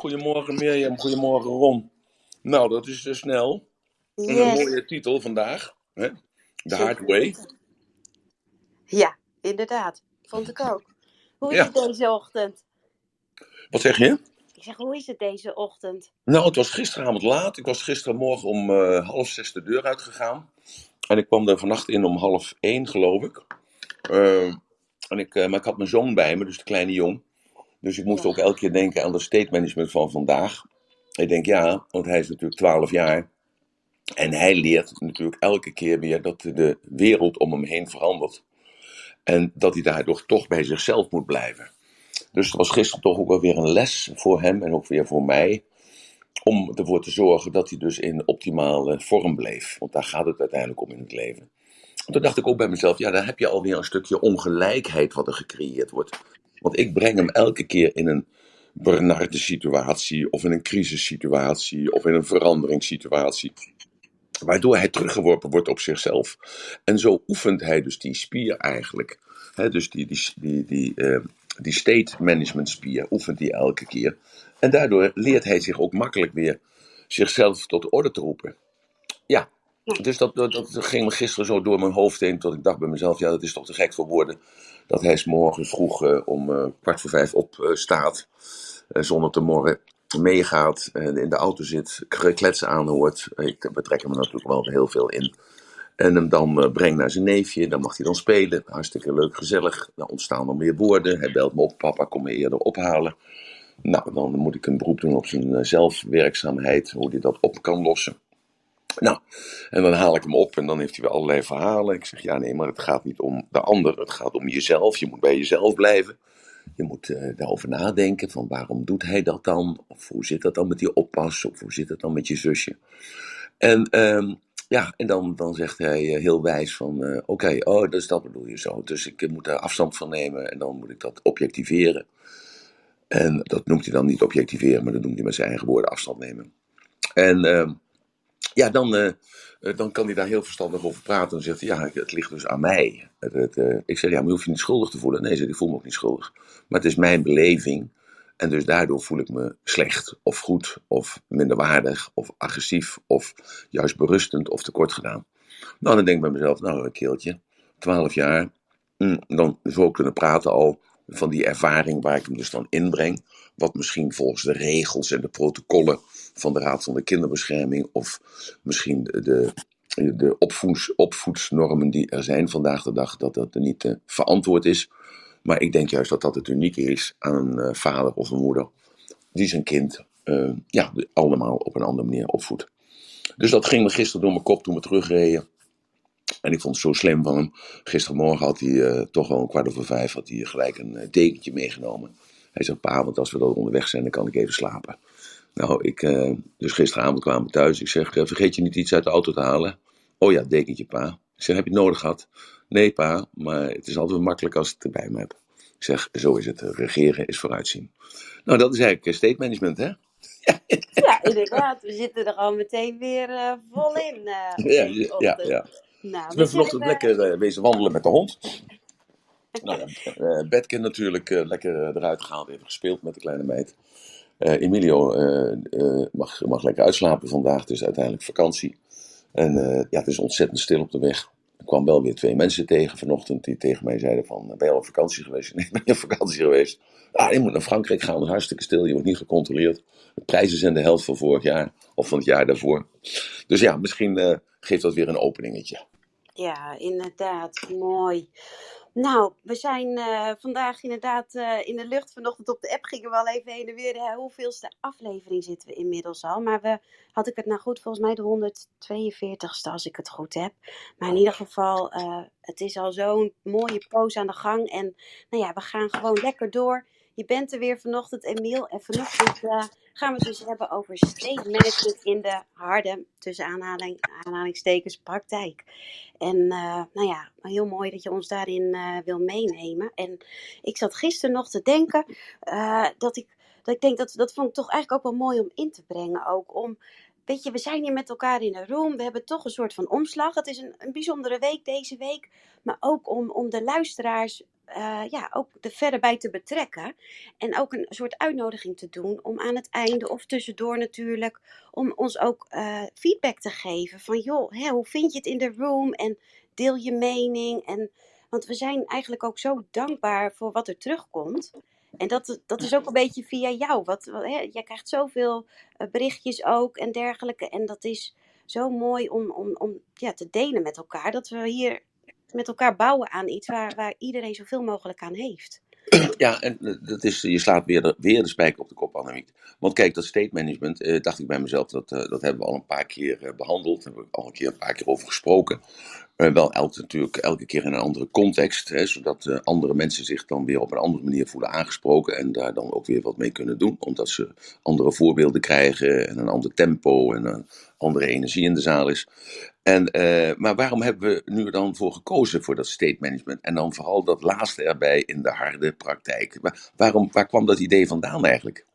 Goedemorgen Mirjam, goedemorgen Ron. Nou, dat is te snel. En een mooie titel vandaag. Hè? The Hard Way. Ja, inderdaad. Vond ik ook. Hoe is Ja, het deze ochtend? wat zeg je? Ik zeg, hoe is het deze ochtend? Nou, het was gisteravond laat. Ik was gisterenmorgen om eh, half zes de deur uitgegaan. En ik kwam er vannacht in om half één, geloof ik. Eh, en ik, eh, maar ik had mijn zoon bij me, dus de kleine jong. Dus ik moest Ja, ook elke keer denken aan de state management van vandaag. Ik denk ja, want hij is natuurlijk 12 jaar. En hij leert natuurlijk elke keer weer dat de wereld om hem heen verandert. En dat hij daardoor toch bij zichzelf moet blijven. Dus het was gisteren toch ook wel weer een les voor hem en ook weer voor mij. Om ervoor te zorgen dat hij dus in optimale vorm bleef. Want daar gaat het uiteindelijk om in het leven. En toen dacht ik ook bij mezelf, ja, dan heb je alweer een stukje ongelijkheid wat er gecreëerd wordt. Want ik breng hem elke keer in een benarde situatie, of in een crisissituatie, of in een veranderingssituatie. Waardoor hij teruggeworpen wordt op zichzelf. En zo oefent hij dus die spier eigenlijk. Hè, dus die, die, die, die, eh, die state management spier oefent hij elke keer. En daardoor leert hij zich ook makkelijk weer zichzelf tot de orde te roepen. Ja, ja, dus dat, dat, dat ging me gisteren zo door mijn hoofd heen. Tot ik dacht bij mezelf: ja, dat is toch te gek voor woorden. Dat hij 's morgens vroeg eh, om eh, kwart voor vijf staat eh, zonder te morren meegaat, in de auto zit, kletsen aanhoort. Ik betrek hem er natuurlijk wel heel veel in. En hem dan brengt naar zijn neefje, dan mag hij dan spelen. Hartstikke leuk, gezellig. Dan ontstaan dan weer woorden. Hij belt me op, papa, kom me eerder ophalen. Nou, dan moet ik een beroep doen op zijn zelfwerkzaamheid, hoe hij dat op kan lossen. Nou, en dan haal ik hem op en dan heeft hij weer allerlei verhalen. Ik zeg, ja nee, maar het gaat niet om de ander, het gaat om jezelf. Je moet bij jezelf blijven. Je moet eh, daarover nadenken van waarom doet hij dat dan? Of hoe zit dat dan met die oppas? Of hoe zit het dan met je zusje? En ehm, ja, en dan, dan zegt hij eh, heel wijs van, eh, oké, oh, dus dat bedoel je zo. Dus ik eh, moet daar afstand van nemen en dan moet ik dat objectiveren. En dat noemt hij dan niet objectiveren, maar dat noemt hij met zijn eigen woorden afstand nemen. En ehm, ja, dan, eh, eh, dan kan hij daar heel verstandig over praten. En zegt hij, ja, het ligt dus aan mij. Het, het, eh, ik zeg, ja, maar je hoeft je niet schuldig te voelen. Nee, hij, ik voel me ook niet schuldig. Maar het is mijn beleving. En dus daardoor voel ik me slecht, of goed, of minderwaardig, of agressief, of juist berustend, of tekort gedaan. Nou, dan denk ik bij mezelf, nou, een keeltje, 12 jaar, mm, dan zo kunnen praten al van die ervaring waar ik hem dus dan inbreng. Wat misschien volgens de regels en de protocollen van de Raad van de Kinderbescherming, of misschien de, de, opvoeds, opvoedsnormen die er zijn vandaag de dag, dat dat niet eh, verantwoord is. Maar ik denk juist dat dat het unieke is aan een eh, vader of een moeder die zijn kind eh, ja, allemaal op een andere manier opvoedt. Dus dat ging me gisteren door mijn kop toen we terugreden. En ik vond het zo slim van hem. Gistermorgen had hij toch wel een kwart over vijf had hij gelijk een dekentje meegenomen. Hij zegt, pa, want als we dan onderweg zijn, dan kan ik even slapen. Nou, ik, eh, dus gisteravond kwamen we thuis. Ik zeg, eh, vergeet je niet iets uit de auto te halen? Oh ja, dekentje, pa. Ik zeg, heb je het nodig gehad? Nee, pa, maar het is altijd makkelijk als ik het bij me heb. Ik zeg, zo is het. Regeren is vooruitzien. Nou, dat is eigenlijk eh, state management, hè? ja, inderdaad. We zitten er al meteen weer vol in eh, Ja, ja, ja. Nou, Ik we vanochtend lekker wezen wandelen met de hond. Nou ja, eh, natuurlijk eh, lekker eruit gehaald, even gespeeld met de kleine meid. Eh, Emilio eh, eh, mag, mag lekker uitslapen vandaag, is uiteindelijk vakantie. En ja, het is ontzettend stil op de weg. Ik kwam wel weer twee mensen tegen vanochtend die tegen mij zeiden van, ben je al op vakantie geweest? Nee, ben je op vakantie geweest? Ah, je moet naar Frankrijk gaan, hartstikke stil, je wordt niet gecontroleerd. De prijzen zijn de helft van vorig jaar, of van het jaar daarvoor. Dus ja, misschien geeft dat weer een openingetje. Ja, inderdaad. Mooi. Nou, we zijn eh, vandaag inderdaad eh, in de lucht. Vanochtend op de app gingen we al even heen en weer. Hè, hoeveelste aflevering zitten we inmiddels al? Maar we, had ik het nou goed, volgens mij de 142ste als ik het goed heb. Maar in ieder geval, eh, het is al zo'n mooie poos aan de gang. En nou ja, we gaan gewoon lekker door. Je bent er weer vanochtend, Emiel. En vanochtend eh, gaan we het dus hebben over state management in de harde, tussen aanhaling, aanhalingstekens, praktijk. En uh, nou ja, heel mooi dat je ons daarin uh, wil meenemen. En ik zat gisteren nog te denken dat ik, dat ik denk dat dat vond ik toch eigenlijk ook wel mooi om in te brengen. Ook om, weet je, we zijn hier met elkaar in een room. We hebben toch een soort van omslag. Het is een, een bijzondere week deze week. Maar ook om, om de luisteraars eh, ja, ook er verder bij te betrekken. En ook een soort uitnodiging te doen om aan het einde of tussendoor natuurlijk, om ons ook eh, feedback te geven. Van joh, hè, hoe vind je het in de room? En deel je mening. En, want we zijn eigenlijk ook zo dankbaar voor wat er terugkomt. En dat, dat is ook een beetje via jou. Wat, wat, hè, jij krijgt zoveel eh, berichtjes ook en dergelijke. En dat is zo mooi om, om, om ja, te delen met elkaar. Dat we hier met elkaar bouwen aan iets waar, waar iedereen zoveel mogelijk aan heeft. Ja, en eh, dat is, je slaat weer de, weer de spijker op de kop, Annemiek. Want kijk, dat state management, eh, dacht ik bij mezelf, dat, eh, dat hebben we al een paar keer eh, behandeld. Daar hebben we al een keer een paar keer over gesproken. Eh, wel elk, natuurlijk elke keer in een andere context, hè, zodat eh, andere mensen zich dan weer op een andere manier voelen aangesproken en daar dan ook weer wat mee kunnen doen. Omdat ze andere voorbeelden krijgen en een ander tempo en een andere energie in de zaal is. En, eh, maar waarom hebben we nu dan voor gekozen voor dat state management? En dan vooral dat laatste erbij in de harde praktijk. Waar, waarom, waar kwam dat idee vandaan eigenlijk?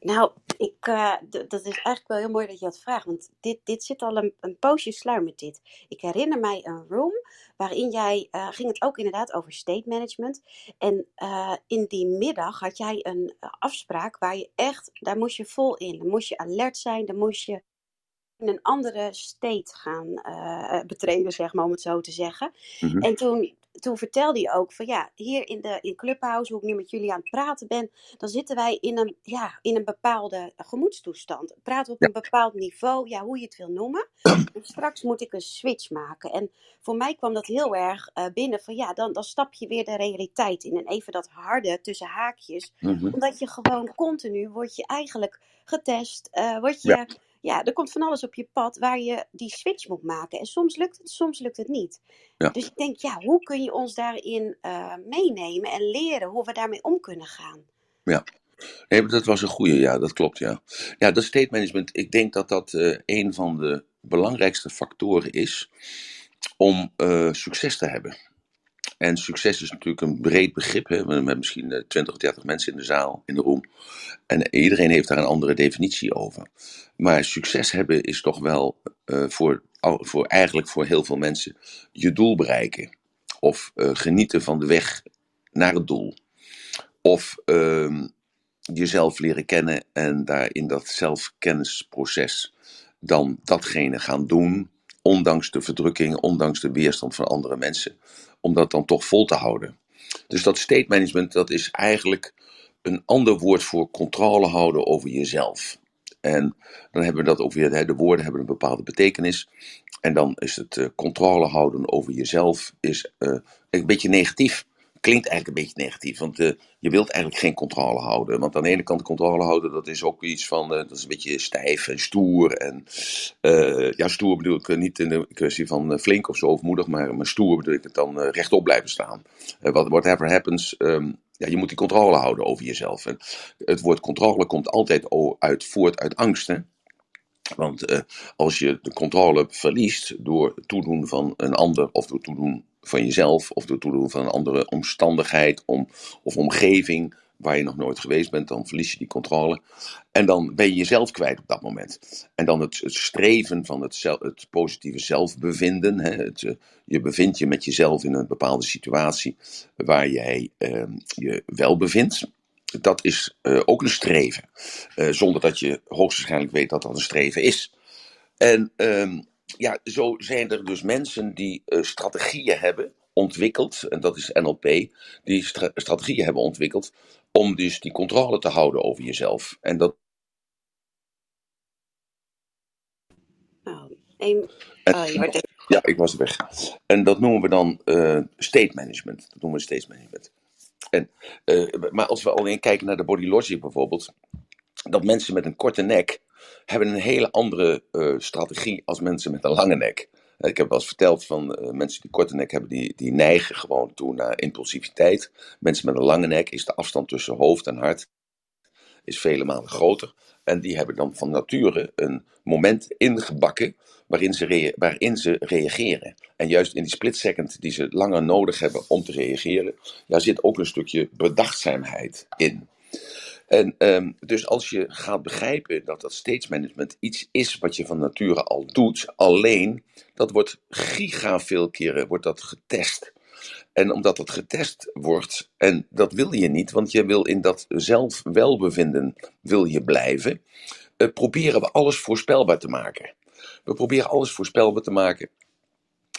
Nou, ik, eh, dat is eigenlijk wel heel mooi dat je dat vraagt. Want dit, dit zit al een, een poosje sluimert dit. Ik herinner mij een room waarin jij, eh, ging het ook inderdaad over state management. En eh, in die middag had jij een afspraak waar je echt, daar moest je vol in. Dan moest je alert zijn, dan moest je in een andere state gaan betreden, zeg maar, om het zo te zeggen. Mhm. En toen, toen vertelde je ook van ja, hier in de in Clubhouse, hoe ik nu met jullie aan het praten ben, dan zitten wij in een, ja, in een bepaalde gemoedstoestand. Praten op Ja. een bepaald niveau, ja, hoe je het wil noemen. En straks moet ik een switch maken. En voor mij kwam dat heel erg eh, binnen van ja, dan, dan stap je weer de realiteit in. En even dat harde tussen haakjes. Mhm. Omdat je gewoon continu wordt je eigenlijk getest. eh word je, Ja. Ja. er komt van alles op je pad waar je die switch moet maken. En soms lukt het, soms lukt het niet. Ja. Dus ik denk, ja, hoe kun je ons daarin eh, meenemen en leren hoe we daarmee om kunnen gaan? Ja. Nee, dat was een goede, ja, dat klopt, ja. Ja, dat state management, ik denk dat dat eh, een van de belangrijkste factoren is om eh, succes te hebben. En succes is natuurlijk een breed begrip. Hè? Hebben misschien eh, 20 of 30 mensen in de zaal, in de room. En iedereen heeft daar een andere definitie over. Maar succes hebben is toch wel eh, voor, voor eigenlijk voor heel veel mensen je doel bereiken. Of eh, genieten van de weg naar het doel. Of ehm, jezelf leren kennen en daar in dat zelfkennisproces dan datgene gaan doen, ondanks de verdrukking, ondanks de weerstand van andere mensen, om dat dan toch vol te houden. Dus dat state management, dat is eigenlijk een ander woord voor controle houden over jezelf. En dan hebben we dat ook weer, de woorden hebben een bepaalde betekenis. En dan is het eh, controle houden over jezelf is eh, een beetje negatief. Klinkt eigenlijk een beetje negatief, want eh, je wilt eigenlijk geen controle houden. Want aan de ene kant controle houden, dat is ook iets van, eh, dat is een beetje stijf en stoer. En eh, ja, stoer bedoel ik niet in de kwestie van flink of zo of moedig, maar, maar stoer bedoel ik het dan rechtop blijven staan. What, whatever happens, ehm, ja, je moet die controle houden over jezelf. En het woord controle komt altijd uit, voort uit angst. Hè? Want als je de controle verliest door het toedoen van een ander, of door toedoen van jezelf, of door toedoen van een andere omstandigheid om, of omgeving waar je nog nooit geweest bent, dan verlies je die controle. En dan ben je jezelf kwijt op dat moment. En dan het, streven van het, het positieve zelfbevinden. Hè, eh, je bevindt je met jezelf in een bepaalde situatie waar jij eh, je wel bevindt. Dat is eh, ook een streven. Eh, zonder dat je hoogstwaarschijnlijk weet dat dat een streven is. En ehm, ja, zo zijn er dus mensen die eh, strategieën hebben ontwikkeld, en dat is NLP, die stra- strategieën hebben ontwikkeld om dus die controle te houden over jezelf. En dat, Oh, en- oh, je wordt even- ja, ik was weg. En dat noemen we dan eh, state management. Dat noemen we state management. En, eh, maar als we alleen kijken naar de body logic bijvoorbeeld, dat mensen met een korte nek hebben een hele andere eh, strategie als mensen met een lange nek. Ik heb wel eens verteld van eh, mensen die korte nek hebben, die, die neigen gewoon toe naar impulsiviteit. Mensen met een lange nek is de afstand tussen hoofd en hart is vele malen groter. En die hebben dan van nature een moment ingebakken waarin ze, waarin ze reageren. En juist in die split second die ze langer nodig hebben om te reageren, daar zit ook een stukje bedachtzaamheid in. En ehm, dus als je gaat begrijpen dat dat stage management iets is wat je van nature al doet, alleen dat wordt giga veel keren wordt dat getest. En omdat dat getest wordt, en dat wil je niet, want je wil in dat zelfwelbevinden wil je blijven, uh, proberen we alles voorspelbaar te maken. We proberen alles voorspelbaar te maken.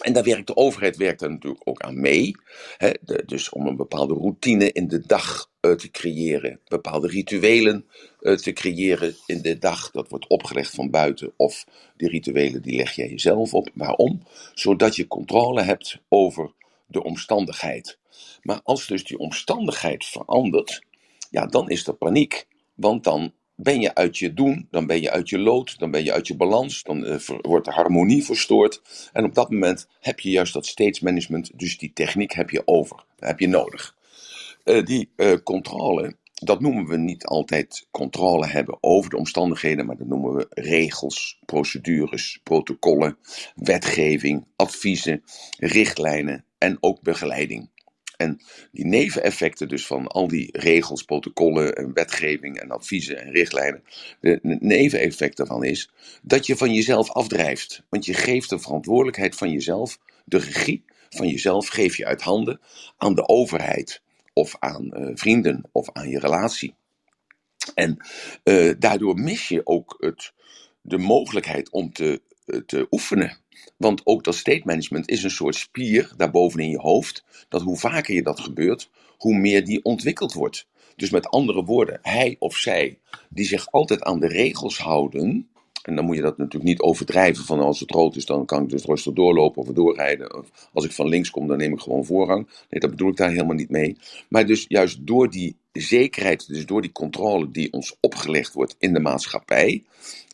En daar werkt de overheid werkt daar natuurlijk ook aan mee. Hè, dus om een bepaalde routine in de dag uh, te creëren, bepaalde rituelen uh, te creëren in de dag. Dat wordt opgelegd van buiten of die rituelen die leg jij jezelf op. Waarom? Zodat je controle hebt over de omstandigheid. Maar als dus die omstandigheid verandert, ja, dan is er paniek. Want dan ben je uit je doen, dan ben je uit je lood, dan ben je uit je balans, dan uh, wordt de harmonie verstoord. En op dat moment heb je juist dat states management, dus die techniek heb je over, heb je nodig. Uh, die uh, controle, dat noemen we niet altijd controle hebben over de omstandigheden, maar dat noemen we regels, procedures, protocollen, wetgeving, adviezen, richtlijnen en ook begeleiding. En die neveneffecten dus van al die regels, protocollen en wetgeving en adviezen en richtlijnen, de neveneffect daarvan is dat je van jezelf afdrijft. Want je geeft de verantwoordelijkheid van jezelf, de regie van jezelf geef je uit handen aan de overheid of aan uh, vrienden of aan je relatie. En uh, daardoor mis je ook het, de mogelijkheid om te, uh, te oefenen. Want ook dat state management is een soort spier daarboven in je hoofd. Dat hoe vaker je dat gebeurt, hoe meer die ontwikkeld wordt. Dus met andere woorden, hij of zij die zich altijd aan de regels houden. En dan moet je dat natuurlijk niet overdrijven. Van als het rood is, dan kan ik dus rustig doorlopen of doorrijden. Of als ik van links kom, dan neem ik gewoon voorrang. Nee, dat bedoel ik daar helemaal niet mee. Maar dus juist door die zekerheid, dus door die controle die ons opgelegd wordt in de maatschappij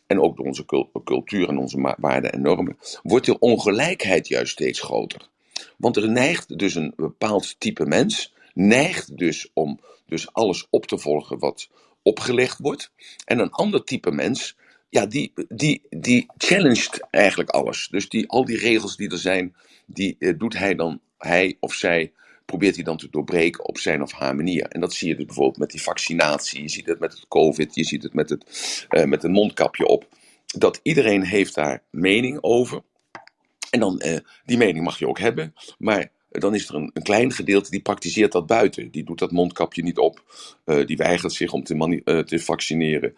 en ook door onze cultuur en onze waarden en normen, wordt de ongelijkheid juist steeds groter. Want er neigt dus een bepaald type mens, neigt dus om dus alles op te volgen wat opgelegd wordt. En een ander type mens, ja, die, die, die challenged eigenlijk alles. Dus die, al die regels die er zijn, die eh, doet hij dan, hij of zij probeert hij dan te doorbreken op zijn of haar manier. En dat zie je dus bijvoorbeeld met die vaccinatie, je ziet het met het COVID, je ziet het met het uh, met een mondkapje op. Dat iedereen heeft daar mening over. En dan, uh, die mening mag je ook hebben, maar dan is er een, een, klein gedeelte die praktiseert dat buiten. Die doet dat mondkapje niet op. Uh, die weigert zich om te, te vaccineren.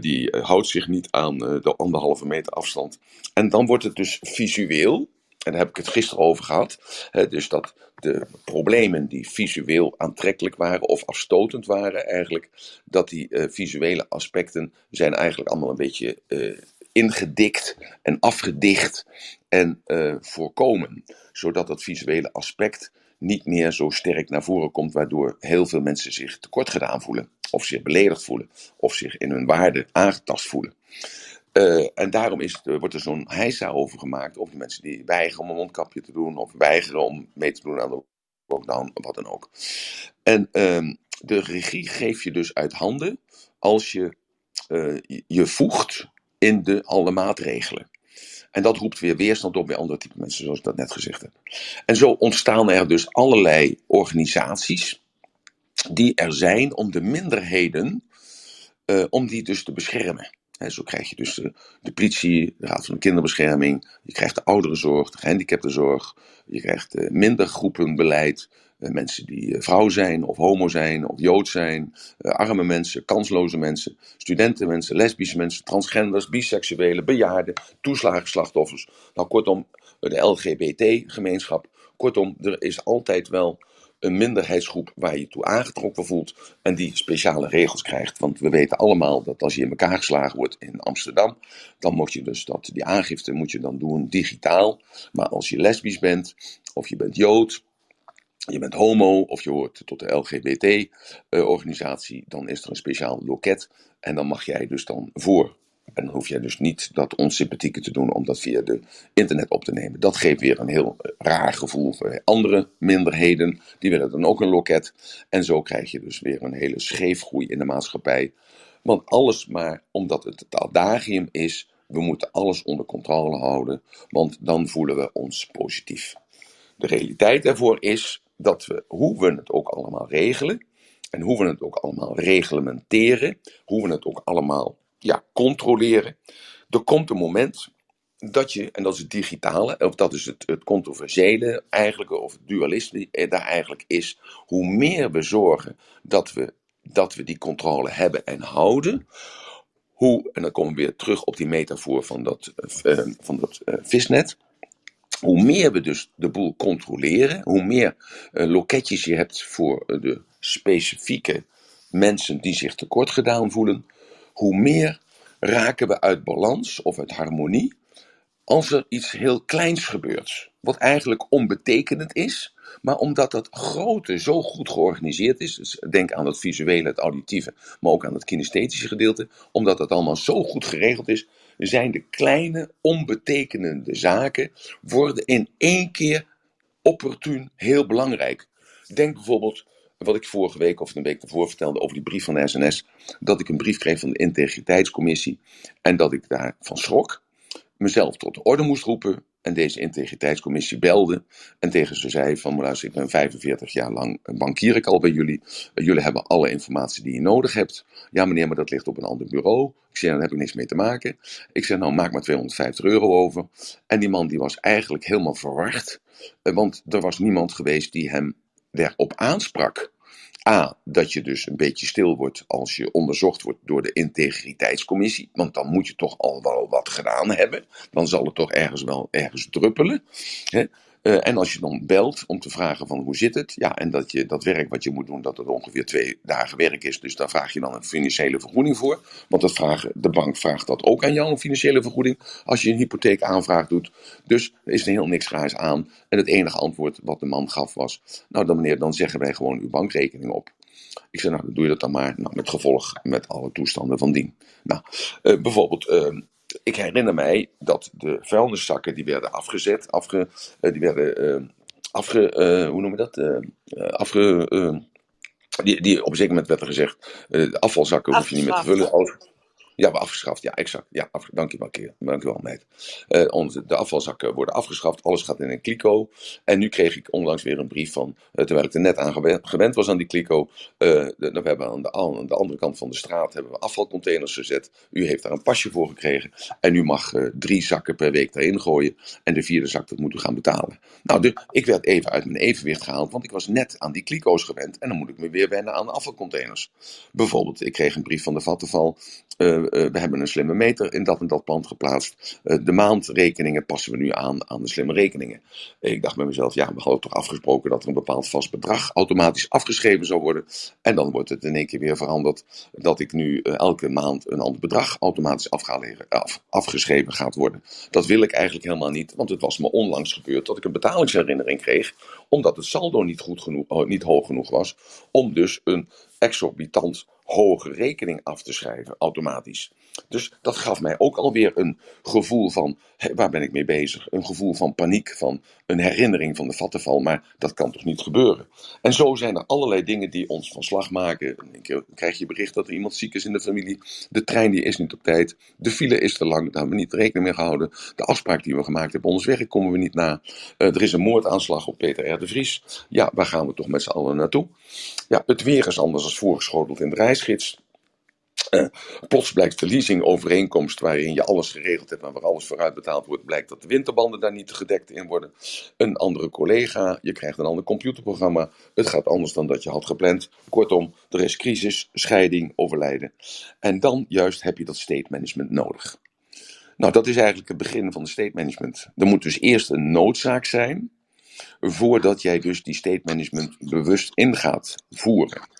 Die houdt zich niet aan de anderhalve meter afstand. En dan wordt het dus visueel en daar heb ik het gisteren over gehad. Hè, dus dat de problemen die visueel aantrekkelijk waren of afstotend waren eigenlijk, dat die uh, visuele aspecten zijn eigenlijk allemaal een beetje uh, ingedikt en afgedicht en uh, voorkomen. Zodat dat visuele aspect niet meer zo sterk naar voren komt, waardoor heel veel mensen zich tekort gedaan voelen, of zich beledigd voelen, of zich in hun waarde aangetast voelen. Uh, en daarom is het, wordt er zo'n heisa over gemaakt. Over de mensen die weigeren om een mondkapje te doen. Of weigeren om mee te doen aan de lockdown. Wat dan ook. En uh, de regie geef je dus uit handen. Als je uh, je voegt in de alle maatregelen. En dat roept weer weerstand op bij andere type mensen, zoals ik dat net gezegd heb. En zo ontstaan er dus allerlei organisaties. Die er zijn om de minderheden. Om die dus te beschermen. He, zo krijg je dus de, de, politie, de Raad van de Kinderbescherming, je krijgt de ouderenzorg, de gehandicaptenzorg, je krijgt uh, minder groepenbeleid, uh, mensen die uh, vrouw zijn of homo zijn of jood zijn, arme mensen, kansloze mensen, studentenmensen, lesbische mensen, transgenders, biseksuelen, bejaarden, toeslagenslachtoffers. Nou kortom, de LGBT-gemeenschap. Kortom, er is altijd wel een minderheidsgroep waar je toe aangetrokken voelt en die speciale regels krijgt. Want we weten allemaal dat als je in elkaar geslagen wordt in Amsterdam, dan moet je dus dat, die aangifte moet je dan doen digitaal. Maar als je lesbisch bent, of je bent jood, je bent homo of je hoort tot de LGBT-organisatie, dan is er een speciaal loket en dan mag jij dus dan voor en dan hoef je dus niet dat onsympathieke te doen om dat via de internet op te nemen. Dat geeft weer een heel raar gevoel voor andere minderheden. Die willen dan ook een loket. En zo krijg je dus weer een hele scheefgroei in de maatschappij. Want alles maar omdat het het adagium is, we moeten alles onder controle houden, want dan voelen we ons positief. De realiteit daarvoor is dat we, hoe we het ook allemaal regelen, en hoe we het ook allemaal reglementeren, hoe we het ook allemaal ja, controleren. Er komt een moment dat je, en dat is het digitale, of dat is het, het controversiële eigenlijk, of het dualisme daar eigenlijk is, hoe meer we zorgen dat we, dat we die controle hebben en houden, hoe, en dan komen we weer terug op die metafoor van dat, uh, van dat visnet, hoe meer we dus de boel controleren, hoe meer loketjes je hebt voor de specifieke mensen die zich tekort gedaan voelen, hoe meer raken we uit balans of uit harmonie als er iets heel kleins gebeurt, wat eigenlijk onbetekenend is, maar omdat dat grote zo goed georganiseerd is, dus denk aan het visuele, het auditieve, maar ook aan het kinesthetische gedeelte, omdat dat allemaal zo goed geregeld is, zijn de kleine, onbetekenende zaken, worden in één keer opportun heel belangrijk. Denk bijvoorbeeld wat ik vorige week of een week ervoor vertelde over die brief van de SNS, dat ik een brief kreeg van de integriteitscommissie en dat ik daarvan schrok mezelf tot de orde moest roepen. En deze integriteitscommissie belde en tegen ze zei van, luister, ik ben 45 jaar lang bankier ik al bij jullie. Jullie hebben alle informatie die je nodig hebt. Ja meneer, maar dat ligt op een ander bureau. Ik zei, daar heb ik niks mee te maken. Ik zei, nou maak maar 250 euro over. En die man die was eigenlijk helemaal verward. Eh, want er was niemand geweest die hem erop aansprak. A, dat je dus een beetje stil wordt als je onderzocht wordt door de integriteitscommissie. Want dan moet je toch al wel wat gedaan hebben. Dan zal het toch ergens wel ergens druppelen. Hè? Uh, en als je dan belt om te vragen van hoe zit het, ja, en dat je dat werk wat je moet doen, dat het ongeveer twee dagen werk is, dus daar vraag je dan een financiële vergoeding voor. Want dat vragen, de bank vraagt dat ook aan jou, een financiële vergoeding, als je een hypotheekaanvraag doet. Dus er is er heel niks raars aan. En het enige antwoord wat de man gaf was, nou dan meneer, dan zeggen wij gewoon uw bankrekening op. Ik zei, nou doe je dat dan maar, nou, met gevolg met alle toestanden van dien. Nou, uh, bijvoorbeeld... Uh, ik herinner mij dat de vuilniszakken die werden afgezet, afge, uh, die werden uh, afge, uh, hoe noem je dat? afge, die, die op een zeker moment werd er gezegd, de afvalzakken hoef je niet meer te vullen. Ja, maar afgeschaft. Ja, exact. Ja, af, dank je wel, keer. Dank je wel, meid. Uh, de afvalzakken worden afgeschaft. Alles gaat in een kliko. En nu kreeg ik onlangs weer een brief van, uh, terwijl ik er net aan gewend, was aan die kliko. Uh, we hebben aan de, aan de, andere kant van de straat hebben we afvalcontainers gezet. U heeft daar een pasje voor gekregen. En u mag drie zakken per week daarin gooien. En de vierde zak, dat moet u gaan betalen. Nou, ik werd even uit mijn evenwicht gehaald, want ik was net aan die kliko's gewend. En dan moet ik me weer wennen aan afvalcontainers. Bijvoorbeeld, ik kreeg een brief van de Vattenval. We hebben een slimme meter in dat en dat pand geplaatst. Uh, de maandrekeningen passen we nu aan aan de slimme rekeningen. Ik dacht bij mezelf, ja, we hadden toch afgesproken dat er een bepaald vast bedrag automatisch afgeschreven zou worden. En dan wordt het in één keer weer veranderd dat ik nu uh, elke maand een ander bedrag automatisch af, afgeschreven gaat worden. Dat wil ik eigenlijk helemaal niet, want het was me onlangs gebeurd dat ik een betalingsherinnering kreeg, omdat het saldo niet, goed genoeg, niet hoog genoeg was, om dus een exorbitant hoge rekening af te schrijven, automatisch. Dus dat gaf mij ook alweer een gevoel van, waar ben ik mee bezig? Een gevoel van paniek, van een herinnering van de vattenval, maar dat kan toch niet gebeuren? En zo zijn er allerlei dingen die ons van slag maken. Dan krijg je bericht dat er iemand ziek is in de familie, de trein die is niet op tijd, de file is te lang, daar hebben we niet rekening mee gehouden, de afspraak die we gemaakt hebben, ons komen we niet na, uh, er is een moordaanslag op Peter R. de Vries, ja, waar gaan we toch met z'n allen naartoe? Ja, het weer is anders als voorgeschoteld in de reisgids. Uh, plots blijkt de leasingovereenkomst waarin je alles geregeld hebt en waar alles vooruit betaald wordt, blijkt dat de winterbanden daar niet gedekt in worden. Een andere collega, je krijgt een ander computerprogramma, het gaat anders dan dat je had gepland. Kortom, er is crisis, scheiding, overlijden. En dan juist heb je dat state management nodig. Nou, dat is eigenlijk het begin van de state management. Er moet dus eerst een noodzaak zijn, voordat jij dus die state management bewust in gaat voeren.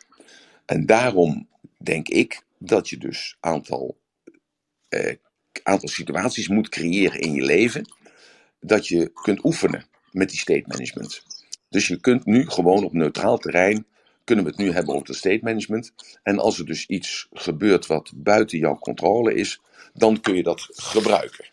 En daarom denk ik dat je dus aantal, eh, aantal situaties moet creëren in je leven. Dat je kunt oefenen met die state management. Dus je kunt nu gewoon op neutraal terrein. Kunnen we het nu hebben over de state management. En als er dus iets gebeurt wat buiten jouw controle is, dan kun je dat gebruiken.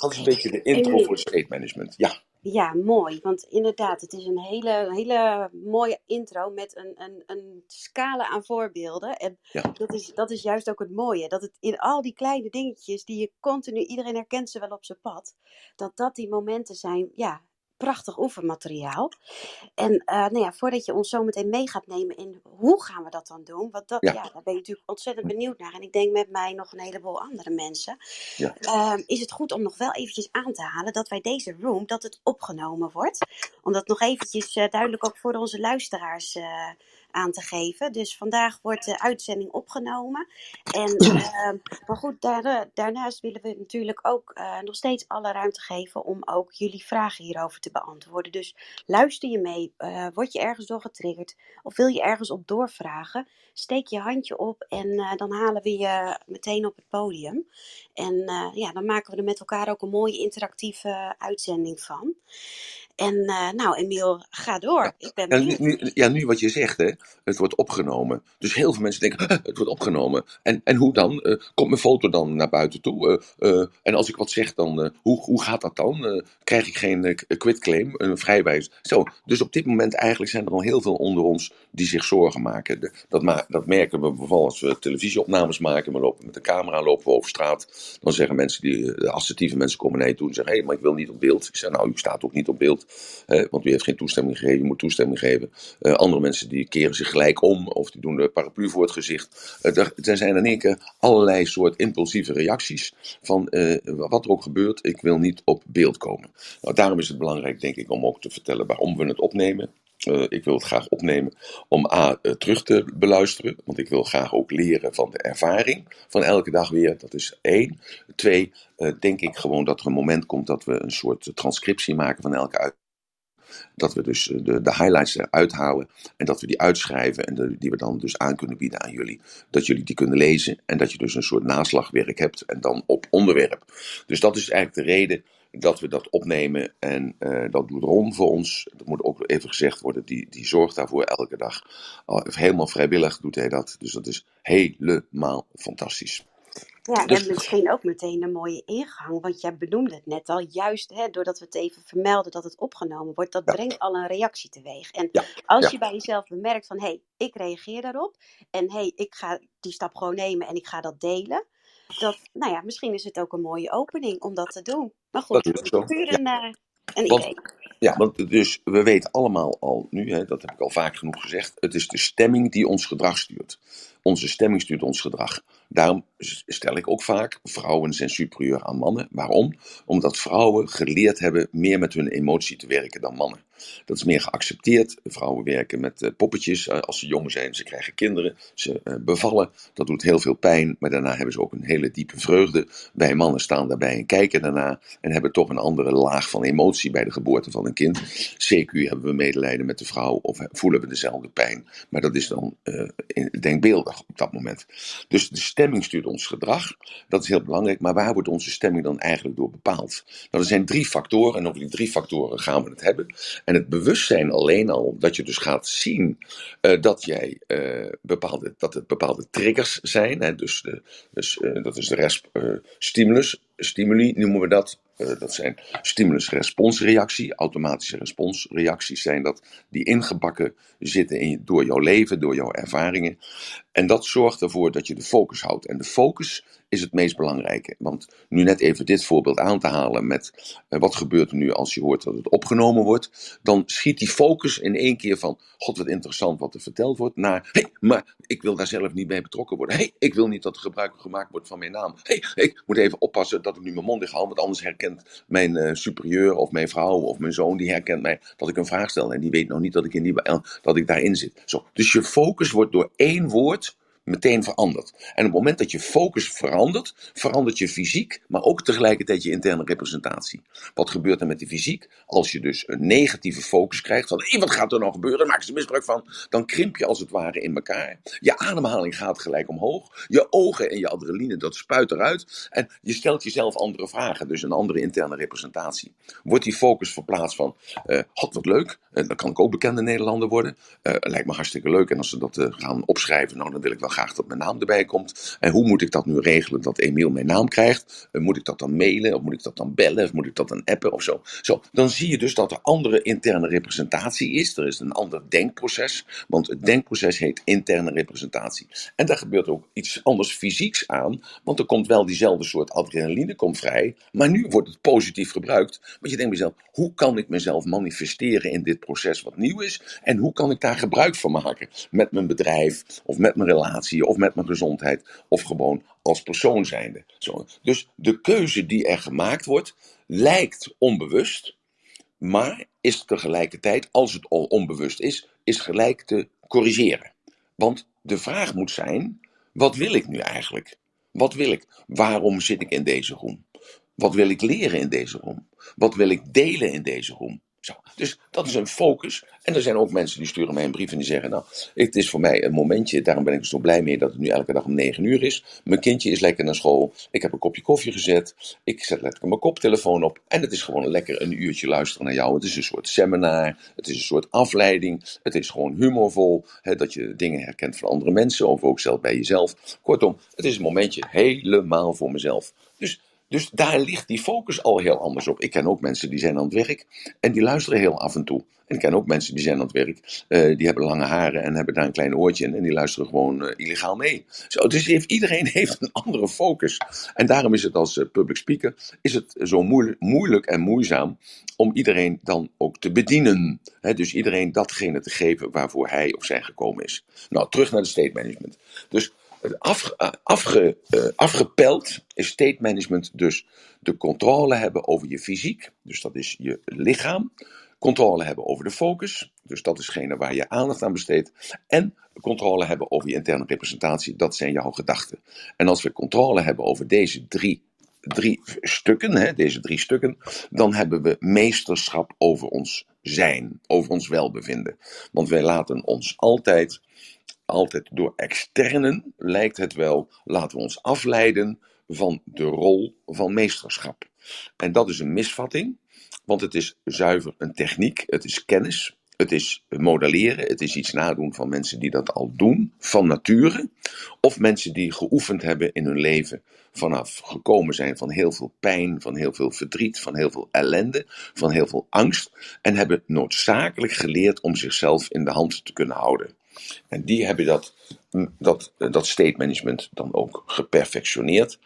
Dat is een beetje de intro voor state management. Ja. Ja, mooi. Want inderdaad, het is een hele, hele mooie intro met een, een, een scala aan voorbeelden. En Ja. dat, is, dat is juist ook het mooie. Dat het in al die kleine dingetjes die je continu, iedereen herkent ze wel op zijn pad, dat dat die momenten zijn, ja, prachtig oefenmateriaal. En uh, nou ja, voordat je ons zo meteen mee gaat nemen in hoe gaan we dat dan doen, want dat, ja. ja daar ben ik natuurlijk ontzettend benieuwd naar. En ik denk met mij nog een heleboel andere mensen. Ja. Uh, is het goed om nog wel eventjes aan te halen dat wij deze room, dat het opgenomen wordt. Om dat nog eventjes uh, duidelijk ook voor onze luisteraars aan te geven. Dus vandaag wordt de uitzending opgenomen. En, uh, maar goed, daar, daarnaast willen we natuurlijk ook uh, nog steeds alle ruimte geven om ook jullie vragen hierover te beantwoorden. Dus luister je mee, uh, word je ergens door getriggerd of wil je ergens op doorvragen? Steek je handje op en dan halen we je meteen op het podium. En ja, dan maken we er met elkaar ook een mooie interactieve uitzending van. En uh, nou, Emiel, ga door. Ik ben ja, nu, ja, nu wat je zegt, hè, het wordt opgenomen. Dus heel veel mensen denken, het wordt opgenomen. En, en hoe dan? Uh, komt mijn foto dan naar buiten toe? Uh, en als ik wat zeg, dan, hoe, hoe gaat dat dan? krijg ik geen quitclaim, een vrijwijs? Zo, dus op dit moment eigenlijk zijn er al heel veel onder ons die zich zorgen maken. De, dat, ma dat merken we bijvoorbeeld als we televisieopnames maken. We lopen met de camera, lopen we over straat. Dan zeggen mensen, die, de assertieve mensen komen naar je toe en zeggen, hé, hey, maar ik wil niet op beeld. Ik zeg, nou, u staat ook niet op beeld. Want u heeft geen toestemming gegeven, je moet toestemming geven. Uh, andere mensen die keren zich gelijk om of die doen de paraplu voor het gezicht. Uh, er, zijn in één keer allerlei soort impulsieve reacties van wat er ook gebeurt, ik wil niet op beeld komen. Nou, daarom is het belangrijk, denk ik, om ook te vertellen waarom we het opnemen. Uh, ik wil het graag opnemen om A, uh, terug te beluisteren, want ik wil graag ook leren van de ervaring van elke dag weer. Dat is één. Twee, uh, denk ik gewoon dat er een moment komt dat we een soort transcriptie maken van elke uit dat we dus eh, de, de highlights eruit halen en dat we die uitschrijven en die we dan dus aan kunnen bieden aan jullie. Dat jullie die kunnen lezen en dat je dus een soort naslagwerk hebt en dan op onderwerp. Dus dat is eigenlijk de reden dat we dat opnemen en uh, dat doet Ron voor ons. Dat moet ook even gezegd worden, die, die zorgt daarvoor elke dag. helemaal vrijwillig doet hij dat, dus dat is helemaal fantastisch. Ja, dus... en misschien ook meteen een mooie ingang, want jij benoemde het net al, juist hè, doordat we het even vermelden dat het opgenomen wordt, dat brengt al een reactie teweeg. En ja. als je bij jezelf bemerkt van, hé, hey, ik reageer daarop en hé, hey, ik ga die stap gewoon nemen en ik ga dat delen, dat, nou ja, misschien is het ook een mooie opening om dat te doen. Maar goed, dat is puur een, een want, idee. Ja, want dus we weten allemaal al nu, hè, dat heb ik al vaak genoeg gezegd, het is de stemming die ons gedrag stuurt. Onze stemming stuurt ons gedrag. Daarom stel ik ook vaak, vrouwen zijn superieur aan mannen. Waarom? Omdat vrouwen geleerd hebben meer met hun emotie te werken dan mannen. Dat is meer geaccepteerd. Vrouwen werken met uh, poppetjes uh, als ze jong zijn. Ze krijgen kinderen, ze uh, bevallen. Dat doet heel veel pijn, maar daarna hebben ze ook een hele diepe vreugde. Wij mannen staan daarbij en kijken daarna en hebben toch een andere laag van emotie bij de geboorte van een kind. CQ hebben we medelijden met de vrouw of voelen we dezelfde pijn. Maar dat is dan denkbeeldig op dat moment. Dus de stemming stuurt ons gedrag. Dat is heel belangrijk. Maar waar wordt onze stemming dan eigenlijk door bepaald? Nou, er zijn drie factoren en over die drie factoren gaan we het hebben. En het bewustzijn alleen al, dat je dus gaat zien uh, dat, jij, uh, bepaalde, dat het bepaalde triggers zijn. Hè, dus de, dus uh, dat is de resp, stimulus, stimuli noemen we dat. Dat zijn stimulus-responsreactie, automatische responsreacties zijn dat, die ingebakken zitten in, door jouw leven, door jouw ervaringen. En dat zorgt ervoor dat je de focus houdt. En de focus is het meest belangrijke. Want nu net even dit voorbeeld aan te halen met uh, wat gebeurt er nu als je hoort dat het opgenomen wordt, dan schiet die focus in één keer van, god wat interessant wat er verteld wordt, naar, hé, hey, maar ik wil daar zelf niet bij betrokken worden. Hé, hey, ik wil niet dat er gebruik gemaakt wordt van mijn naam. Hé, hey, ik moet even oppassen dat ik nu mijn mond dicht hou, want anders mijn uh, superieur of mijn vrouw of mijn zoon, die herkent mij dat ik een vraag stel en die weet nog niet dat ik, in die, dat ik daarin zit. Zo. Dus je focus wordt door één woord meteen verandert. En op het moment dat je focus verandert, verandert je fysiek, maar ook tegelijkertijd je interne representatie. Wat gebeurt er met die fysiek? Als je dus een negatieve focus krijgt, van wat gaat er nou gebeuren, maak je er misbruik van, dan krimp je als het ware in elkaar. Je ademhaling gaat gelijk omhoog, je ogen en je adrenaline, dat spuit eruit, en je stelt jezelf andere vragen, dus een andere interne representatie. Wordt die focus verplaatst van, uh, god wat leuk, uh, dan kan ik ook bekende Nederlander worden, uh, lijkt me hartstikke leuk, en als ze dat gaan opschrijven, nou dan wil ik wel graag dat mijn naam erbij komt. En hoe moet ik dat nu regelen dat Emiel mijn naam krijgt? Uh, moet ik dat dan mailen? Of moet ik dat dan bellen? Of moet ik dat dan appen of zo? zo? Dan zie je dus dat er andere interne representatie is. Er is een ander denkproces. Want het denkproces heet interne representatie. En daar gebeurt ook iets anders fysieks aan. Want er komt wel diezelfde soort adrenaline komt vrij. Maar nu wordt het positief gebruikt. Want je denkt bij jezelf, hoe kan ik mezelf manifesteren in dit proces wat nieuw is? En hoe kan ik daar gebruik van maken? Met mijn bedrijf, of met mijn relatie, of met mijn gezondheid, of gewoon als persoon zijnde. Zo. Dus de keuze die er gemaakt wordt, lijkt onbewust, maar is tegelijkertijd, als het onbewust is, is gelijk te corrigeren. Want de vraag moet zijn: wat wil ik nu eigenlijk? Wat wil ik? Waarom zit ik in deze room? Wat wil ik leren in deze room? Wat wil ik delen in deze room? Zo. Dus dat is een focus. En er zijn ook mensen die sturen mij een brief en die zeggen: Nou, het is voor mij een momentje. Daarom ben ik zo blij mee dat het nu elke dag om 9 uur is. Mijn kindje is lekker naar school. Ik heb een kopje koffie gezet. Ik zet lekker mijn koptelefoon op. En het is gewoon lekker een uurtje luisteren naar jou. Het is een soort seminar. Het is een soort afleiding. Het is gewoon humorvol. Hè, dat je dingen herkent van andere mensen. Of ook zelf bij jezelf. Kortom, het is een momentje helemaal voor mezelf. Dus dus daar ligt die focus al heel anders op. Ik ken ook mensen die zijn aan het werk en die luisteren heel af en toe. En ik ken ook mensen die zijn aan het werk, uh, die hebben lange haren en hebben daar een klein oortje in en die luisteren gewoon uh, illegaal mee. Zo, dus iedereen heeft een andere focus. En daarom is het als uh, public speaker is het zo moeilijk, en moeizaam om iedereen dan ook te bedienen. Dus iedereen datgene te geven waarvoor hij of zij gekomen is. Nou, terug naar de state management. Dus Af, eh, uh, afgepeld is state management dus de controle hebben over je fysiek, dus dat is je lichaam. Controle hebben over de focus, dus dat is gene waar je aandacht aan besteedt. En controle hebben over je interne representatie, dat zijn jouw gedachten. En als we controle hebben over deze drie, drie stukken, hè, deze drie stukken, dan hebben we meesterschap over ons zijn, over ons welbevinden. Want wij laten ons altijd altijd door externen, lijkt het wel, laten we ons afleiden van de rol van meesterschap. En dat is een misvatting, want het is zuiver een techniek, het is kennis, het is modelleren, het is iets nadoen van mensen die dat al doen, van nature, of mensen die geoefend hebben in hun leven vanaf gekomen zijn van heel veel pijn, van heel veel verdriet, van heel veel ellende, van heel veel angst, en hebben noodzakelijk geleerd om zichzelf in de hand te kunnen houden. En die hebben dat, dat, dat state management dan ook geperfectioneerd.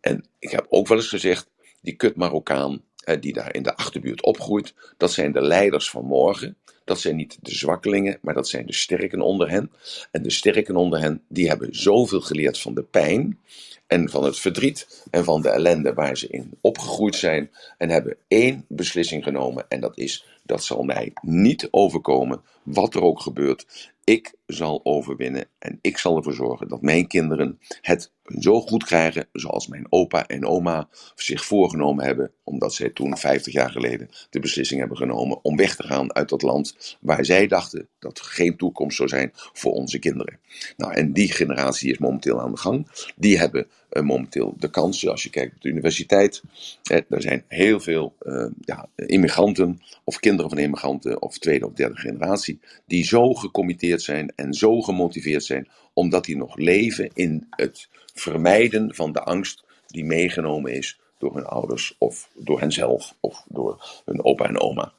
En ik heb ook wel eens gezegd, die kut Marokkaan die daar in de achterbuurt opgroeit, dat zijn de leiders van morgen. Dat zijn niet de zwakkelingen, maar dat zijn de sterken onder hen. En de sterken onder hen, die hebben zoveel geleerd van de pijn en van het verdriet en van de ellende waar ze in opgegroeid zijn. En hebben één beslissing genomen en dat is, dat zal mij niet overkomen, wat er ook gebeurt. Ik zal overwinnen en ik zal ervoor zorgen dat mijn kinderen het zo goed krijgen zoals mijn opa en oma zich voorgenomen hebben, omdat zij toen 50 jaar geleden de beslissing hebben genomen om weg te gaan uit dat land waar zij dachten dat geen toekomst zou zijn voor onze kinderen. Nou, en die generatie is momenteel aan de gang. Die hebben uh, momenteel de kansen, als je kijkt op de universiteit. Eh, er zijn heel veel uh, ja, immigranten of kinderen van immigranten of tweede of derde generatie die zo gecommitteerd zijn en zo gemotiveerd zijn omdat die nog leven in het vermijden van de angst die meegenomen is door hun ouders of door henzelf of door hun opa en oma.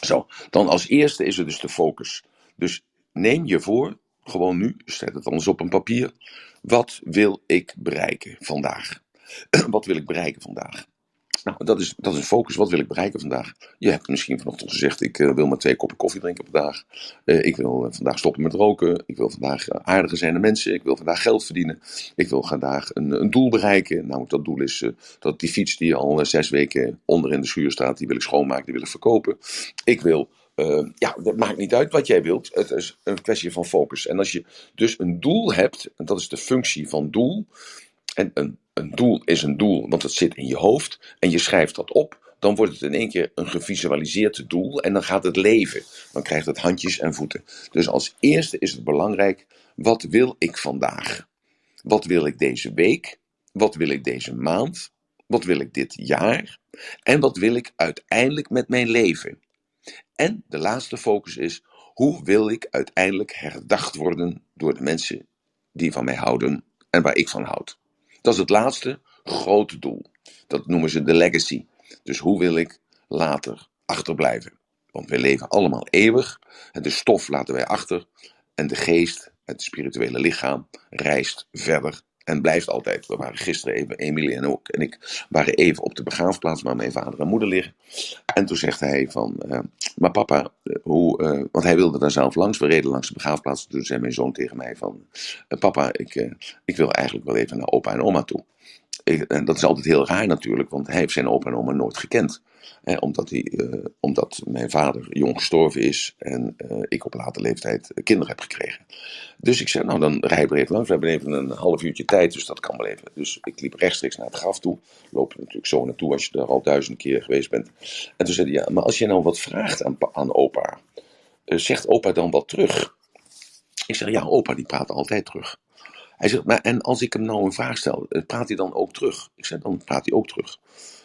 Zo, dan als eerste is er dus de focus. Dus neem je voor, gewoon nu, zet het anders op een papier. Wat wil ik bereiken vandaag? Wat wil ik bereiken vandaag? Nou, dat is, dat is een focus. Wat wil ik bereiken vandaag? Je hebt misschien vanochtend gezegd: ik uh, wil maar twee koppen koffie drinken per dag. Uh, ik wil uh, vandaag stoppen met roken. Ik wil vandaag aardiger zijn naar mensen. Ik wil vandaag geld verdienen. Ik wil vandaag een, een doel bereiken. Nou, dat doel is dat die fiets die al zes weken onder in de schuur staat, die wil ik schoonmaken, die wil ik verkopen. Ik wil. ja, dat maakt niet uit wat jij wilt. Het is een kwestie van focus. En als je dus een doel hebt, en dat is de functie van doel, en een, een doel is een doel, want het zit in je hoofd. En je schrijft dat op. Dan wordt het in één keer een gevisualiseerd doel. En dan gaat het leven. Dan krijgt het handjes en voeten. Dus als eerste is het belangrijk. Wat wil ik vandaag? Wat wil ik deze week? Wat wil ik deze maand? Wat wil ik dit jaar? En wat wil ik uiteindelijk met mijn leven? En de laatste focus is: hoe wil ik uiteindelijk herdacht worden door de mensen die van mij houden en waar ik van houd. Dat is het laatste grote doel. Dat noemen ze de legacy. Dus hoe wil ik later achterblijven? Want we leven allemaal eeuwig. De stof laten wij achter. En de geest, het spirituele lichaam, reist verder en blijft altijd. We waren gisteren even, Emilie en ook en ik, waren even op de begraafplaats waar mijn vader en moeder liggen. En toen zegt hij van, uh, maar papa, uh, hoe, uh, want hij wilde daar zelf langs. We reden langs de begraafplaats. Toen zei mijn zoon tegen mij van, papa, ik, ik wil eigenlijk wel even naar opa en oma toe. En dat is altijd heel raar natuurlijk, want hij heeft zijn opa en oma nooit gekend. Omdat, hij, uh, omdat mijn vader jong gestorven is en uh, ik op late leeftijd kinderen heb gekregen. Dus ik zei, nou dan rijden we even langs. We hebben even een half uurtje tijd, dus dat kan wel even. Dus ik liep rechtstreeks naar het graf toe. Loop er natuurlijk zo naartoe als je er al duizend keer geweest bent. En toen zei hij, ja, maar als je nou wat vraagt aan, aan opa, zegt opa dan wat terug? Ik zeg, ja, opa die praat altijd terug. Hij zegt, maar en als ik hem nou een vraag stel, praat hij dan ook terug? Ik zeg, dan praat hij ook terug.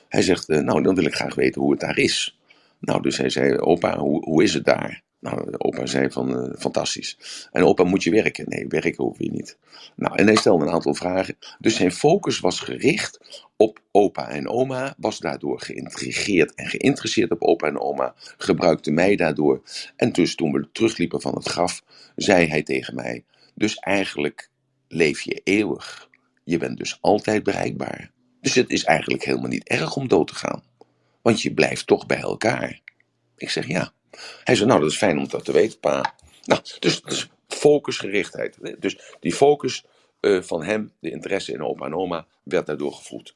Hij zegt, nou, dan wil ik graag weten hoe het daar is. Nou, dus hij zei, opa, hoe, hoe is het daar? Nou, opa zei van, uh, fantastisch. En opa, moet je werken? Nee, werken hoef je niet. Nou, en hij stelde een aantal vragen. Dus zijn focus was gericht op opa en oma, was daardoor geïntrigeerd en geïnteresseerd op opa en oma, gebruikte mij daardoor. En dus toen we terugliepen van het graf, zei hij tegen mij, dus eigenlijk leef je eeuwig. Je bent dus altijd bereikbaar. Dus het is eigenlijk helemaal niet erg om dood te gaan. Want je blijft toch bij elkaar. Ik zeg ja. Hij zei, nou dat is fijn om dat te weten, pa. Nou, dus, dus focusgerichtheid. Dus die focus uh, van hem, de interesse in opa en oma, werd daardoor gevoed.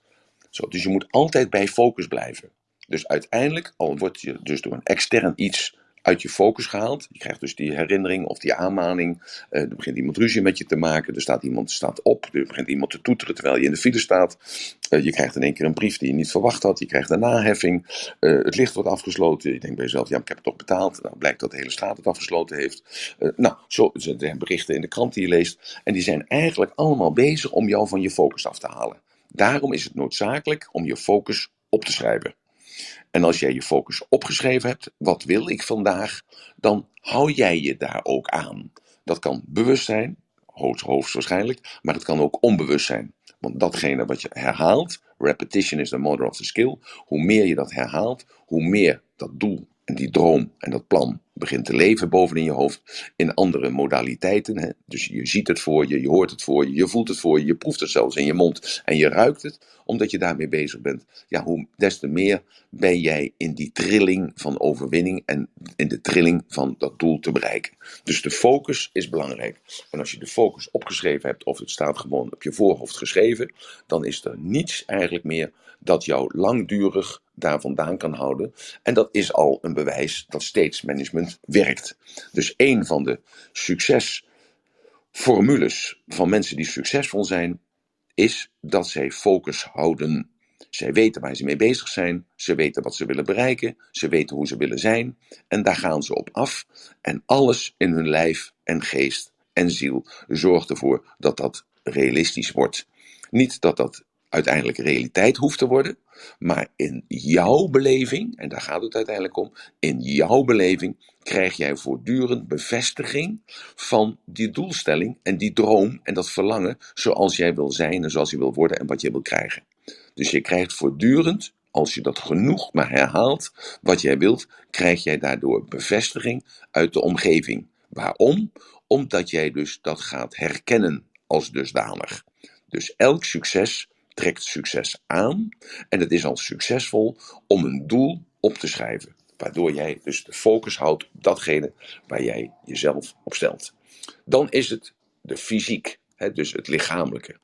Zo, dus je moet altijd bij focus blijven. Dus uiteindelijk, al word je dus door een extern iets uit je focus gehaald. Je krijgt dus die herinnering of die aanmaning. Uh, er begint iemand ruzie met je te maken. Er staat iemand staat op. Er begint iemand te toeteren terwijl je in de file staat. Uh, je krijgt in één keer een brief die je niet verwacht had. Je krijgt een naheffing. Uh, het licht wordt afgesloten. Je denkt bij jezelf, ja, ik heb het toch betaald. Nou, blijkt dat de hele straat het afgesloten heeft. nou, zo zijn berichten in de krant die je leest. En die zijn eigenlijk allemaal bezig om jou van je focus af te halen. Daarom is het noodzakelijk om je focus op te schrijven. En als jij je focus opgeschreven hebt, wat wil ik vandaag, dan hou jij je daar ook aan. Dat kan bewust zijn, hoogstwaarschijnlijk, maar het kan ook onbewust zijn. Want datgene wat je herhaalt, repetition is the mother of the skill, hoe meer je dat herhaalt, hoe meer dat doel en die droom en dat plan begint te leven bovenin je hoofd in andere modaliteiten. Hè? Dus je ziet het voor je, je hoort het voor je, je voelt het voor je, je proeft het zelfs in je mond en je ruikt het, omdat je daarmee bezig bent. Ja, hoe des te meer ben jij in die trilling van overwinning en in de trilling van dat doel te bereiken. Dus de focus is belangrijk. En als je de focus opgeschreven hebt, of het staat gewoon op je voorhoofd geschreven, dan is er niets eigenlijk meer dat jou langdurig daar vandaan kan houden. En dat is al een bewijs dat steeds management werkt. Dus een van de succesformules van mensen die succesvol zijn, is dat zij focus houden. Zij weten waar ze mee bezig zijn, ze weten wat ze willen bereiken, ze weten hoe ze willen zijn en daar gaan ze op af. En alles in hun lijf en geest en ziel zorgt ervoor dat dat realistisch wordt. Niet dat dat uiteindelijk realiteit hoeft te worden, maar in jouw beleving, en daar gaat het uiteindelijk om, in jouw beleving krijg jij voortdurend bevestiging van die doelstelling en die droom en dat verlangen zoals jij wil zijn en zoals je wil worden en wat je wil krijgen. Dus je krijgt voortdurend, als je dat genoeg maar herhaalt, wat jij wilt, krijg jij daardoor bevestiging uit de omgeving. Waarom? Omdat jij dus dat gaat herkennen als dusdanig. Dus elk succes trekt succes aan en het is al succesvol om een doel op te schrijven. Waardoor jij dus de focus houdt op datgene waar jij jezelf op stelt. Dan is het de fysiek, hè, dus het lichamelijke.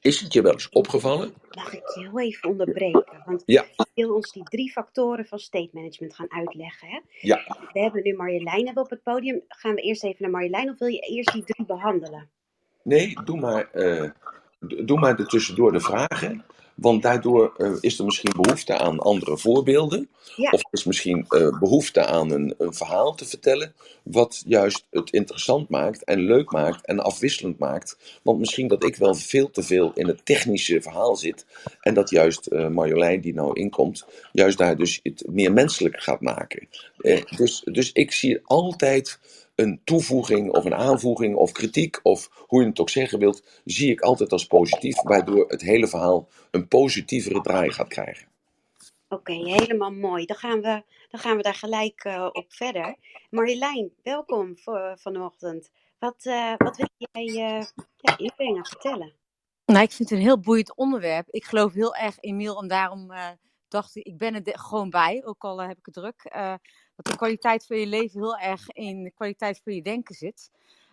Is het je wel eens opgevallen? Mag ik je heel even onderbreken? Want ja. je wil ons die drie factoren van state management gaan uitleggen. Hè? Ja. We hebben nu Marjolein hebben op het podium. Gaan we eerst even naar Marjolein of wil je eerst die drie behandelen? Nee, doe maar, uh, doe maar er tussendoor de vragen. Want daardoor uh, is er misschien behoefte aan andere voorbeelden. Ja. Of is misschien uh, behoefte aan een, een, verhaal te vertellen. Wat juist het interessant maakt en leuk maakt en afwisselend maakt. Want misschien dat ik wel veel te veel in het technische verhaal zit. En dat juist uh, Marjolein, die nou inkomt, juist daar dus het meer menselijk gaat maken. dus, dus ik zie altijd een toevoeging of een aanvoeging of kritiek of hoe je het ook zeggen wilt, zie ik altijd als positief, waardoor het hele verhaal een positievere draai gaat krijgen. Oké, helemaal mooi. Dan gaan we, dan gaan we daar gelijk uh, op verder. Marjolein, welkom voor vanochtend. Wat, uh, wat wil jij uh, ja, inbrengen, vertellen? Nou, ik vind het een heel boeiend onderwerp. Ik geloof heel erg in Miel en daarom dacht ik, ik ben er gewoon bij, ook al heb ik het druk. Dat de kwaliteit van je leven heel erg in de kwaliteit van je denken zit.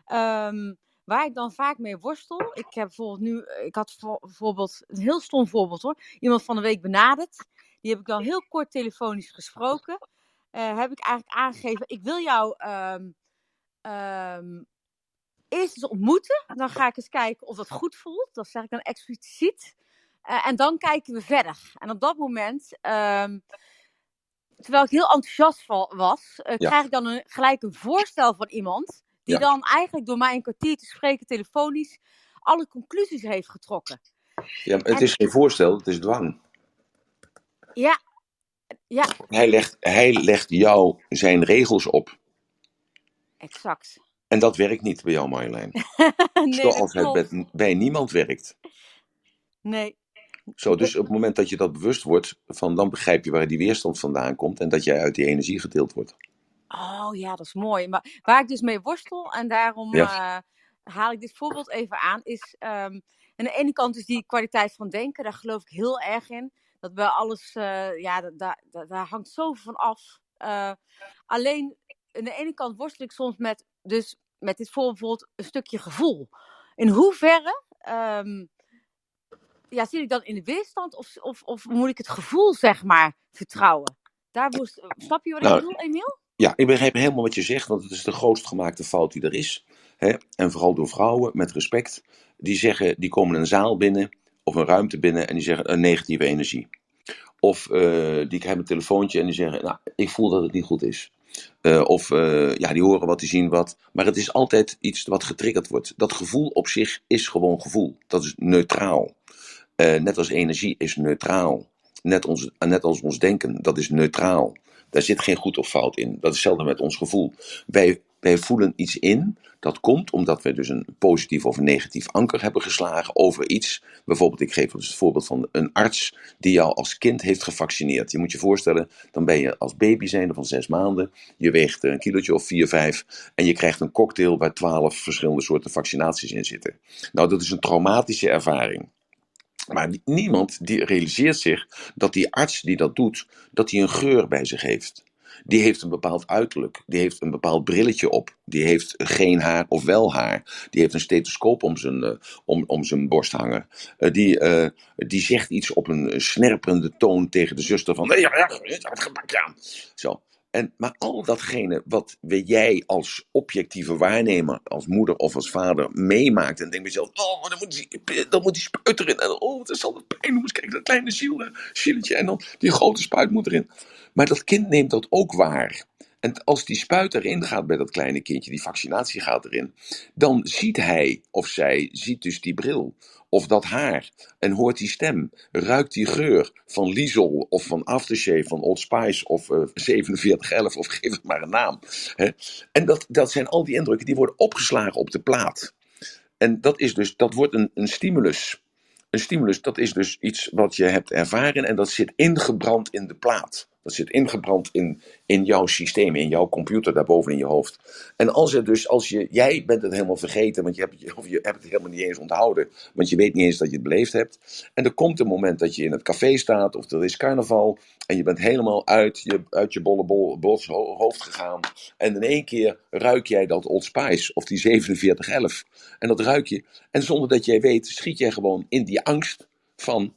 Um, waar ik dan vaak mee worstel. Ik heb bijvoorbeeld nu, ik had bijvoorbeeld een heel stom voorbeeld hoor. Iemand van de week benaderd. Die heb ik dan heel kort telefonisch gesproken. Uh, heb ik eigenlijk aangegeven, ik wil jou um, um, eerst eens ontmoeten. Dan ga ik eens kijken of dat goed voelt. Dat zeg ik dan expliciet. Uh, en dan kijken we verder. En op dat moment, terwijl ik heel enthousiast was, uh, ja. krijg ik dan een, gelijk een voorstel van iemand. Die ja. dan eigenlijk door mij een kwartier te spreken telefonisch alle conclusies heeft getrokken. Ja, het en, is geen voorstel, het is dwang. Ja. ja. Hij, legt, hij legt jou zijn regels op. Exact. En dat werkt niet bij jou, Marjolein. nee, Zoals het bij, bij niemand werkt. Nee. Zo, dus op het moment dat je dat bewust wordt, van, dan begrijp je waar die weerstand vandaan komt en dat jij uit die energie gedeeld wordt. Oh ja, dat is mooi. Maar waar ik dus mee worstel, en daarom ja. uh, haal ik dit voorbeeld even aan, is um, aan de ene kant is die kwaliteit van denken, daar geloof ik heel erg in dat bij alles, uh, ja, daar, daar, daar hangt zoveel van af. Uh, alleen, aan de ene kant worstel ik soms met, dus met dit voorbeeld een stukje gevoel. In hoeverre um, ja, zit ik dan in de weerstand of, of, of moet ik het gevoel, zeg maar, vertrouwen? Daar moest, snap je wat nou, ik bedoel, Emiel? Ja, ik begrijp helemaal wat je zegt, want het is de grootst gemaakte fout die er is. Hè? En vooral door vrouwen, met respect, die zeggen, die komen een zaal binnen of een ruimte binnen en die zeggen een negatieve energie. Of uh, die krijgen een telefoontje en die zeggen, nou, ik voel dat het niet goed is. Uh, of uh, ja, die horen wat, die zien wat. Maar het is altijd iets wat getriggerd wordt. Dat gevoel op zich is gewoon gevoel. Dat is neutraal. Net als energie is neutraal. Net, ons, net als ons denken, dat is neutraal. Daar zit geen goed of fout in. Dat is hetzelfde met ons gevoel. Wij wij voelen iets in. Dat komt omdat we dus een positief of een negatief anker hebben geslagen over iets. Bijvoorbeeld, ik geef dus het voorbeeld van een arts die jou als kind heeft gevaccineerd. Je moet je voorstellen, dan ben je als baby van zes maanden. Je weegt een kilootje of vier, vijf. En je krijgt een cocktail waar twaalf verschillende soorten vaccinaties in zitten. Nou, dat is een traumatische ervaring. Maar niemand die realiseert zich dat die arts die dat doet, dat hij een geur bij zich heeft die heeft een bepaald uiterlijk. Die heeft een bepaald brilletje op. Die heeft geen haar of wel haar. Die heeft een stethoscoop om zijn, uh, om, om zijn borst hangen. Uh, die, uh, die zegt iets op een snerperende toon tegen de zuster van... Ja, ja, ja, Zo. En, maar al datgene wat jij als objectieve waarnemer, als moeder of als vader meemaakt en denkt bij jezelf, oh, dan moet die, dan moet die spuit erin. En oh, het is altijd pijn. Moet kijken, dat kleine ziel. En dan die grote spuit moet erin. Maar dat kind neemt dat ook waar. En als die spuit erin gaat bij dat kleine kindje, die vaccinatie gaat erin, dan ziet hij of zij ziet dus die bril of dat haar en hoort die stem, ruikt die geur van Liesel of van Aftershave, van Old Spice of uh, eh, 4711 of geef het maar een naam. Hè? En dat, dat zijn al die indrukken die worden opgeslagen op de plaat. En dat, is dus, dat wordt een, een stimulus. Een stimulus, dat is dus iets wat je hebt ervaren en dat zit ingebrand in de plaat. Dat zit ingebrand in, in jouw systeem, in jouw computer daarboven in je hoofd. En als het dus, als je, jij bent het helemaal vergeten, want je hebt, of je hebt het helemaal niet eens onthouden, want je weet niet eens dat je het beleefd hebt. En er komt een moment dat je in het café staat, of er is carnaval, en je bent helemaal uit je, uit je bolle bol, bos hoofd gegaan. En in één keer ruik jij dat Old Spice, of die 4711. En dat ruik je. En zonder dat jij weet, schiet jij gewoon in die angst van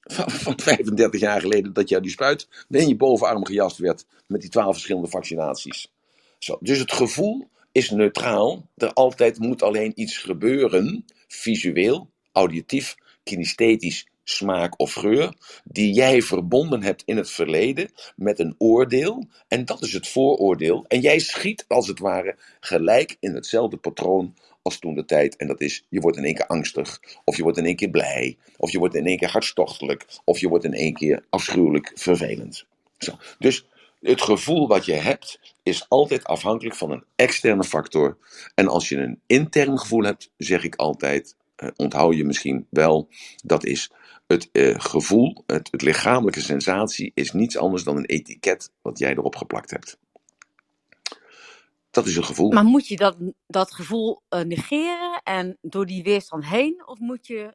van, van 35 jaar geleden dat jij die spuit in je bovenarm gejast werd met die 12 verschillende vaccinaties. Zo, dus het gevoel is neutraal. Er altijd moet alleen iets gebeuren, visueel, auditief, kinesthetisch, smaak of geur, die jij verbonden hebt in het verleden met een oordeel. En dat is het vooroordeel. En jij schiet als het ware gelijk in hetzelfde patroon als toen de tijd. En dat is, je wordt in één keer angstig, of je wordt in één keer blij, of je wordt in één keer hartstochtelijk, of je wordt in één keer afschuwelijk vervelend. Zo. Dus het gevoel wat je hebt, is altijd afhankelijk van een externe factor. En als je een intern gevoel hebt, zeg ik altijd, onthoud je misschien wel, dat is het uh, gevoel, het, het lichamelijke sensatie, is niets anders dan een etiket wat jij erop geplakt hebt. Dat is een gevoel. Maar moet je dat, dat gevoel uh, negeren en door die weerstand heen? Of moet je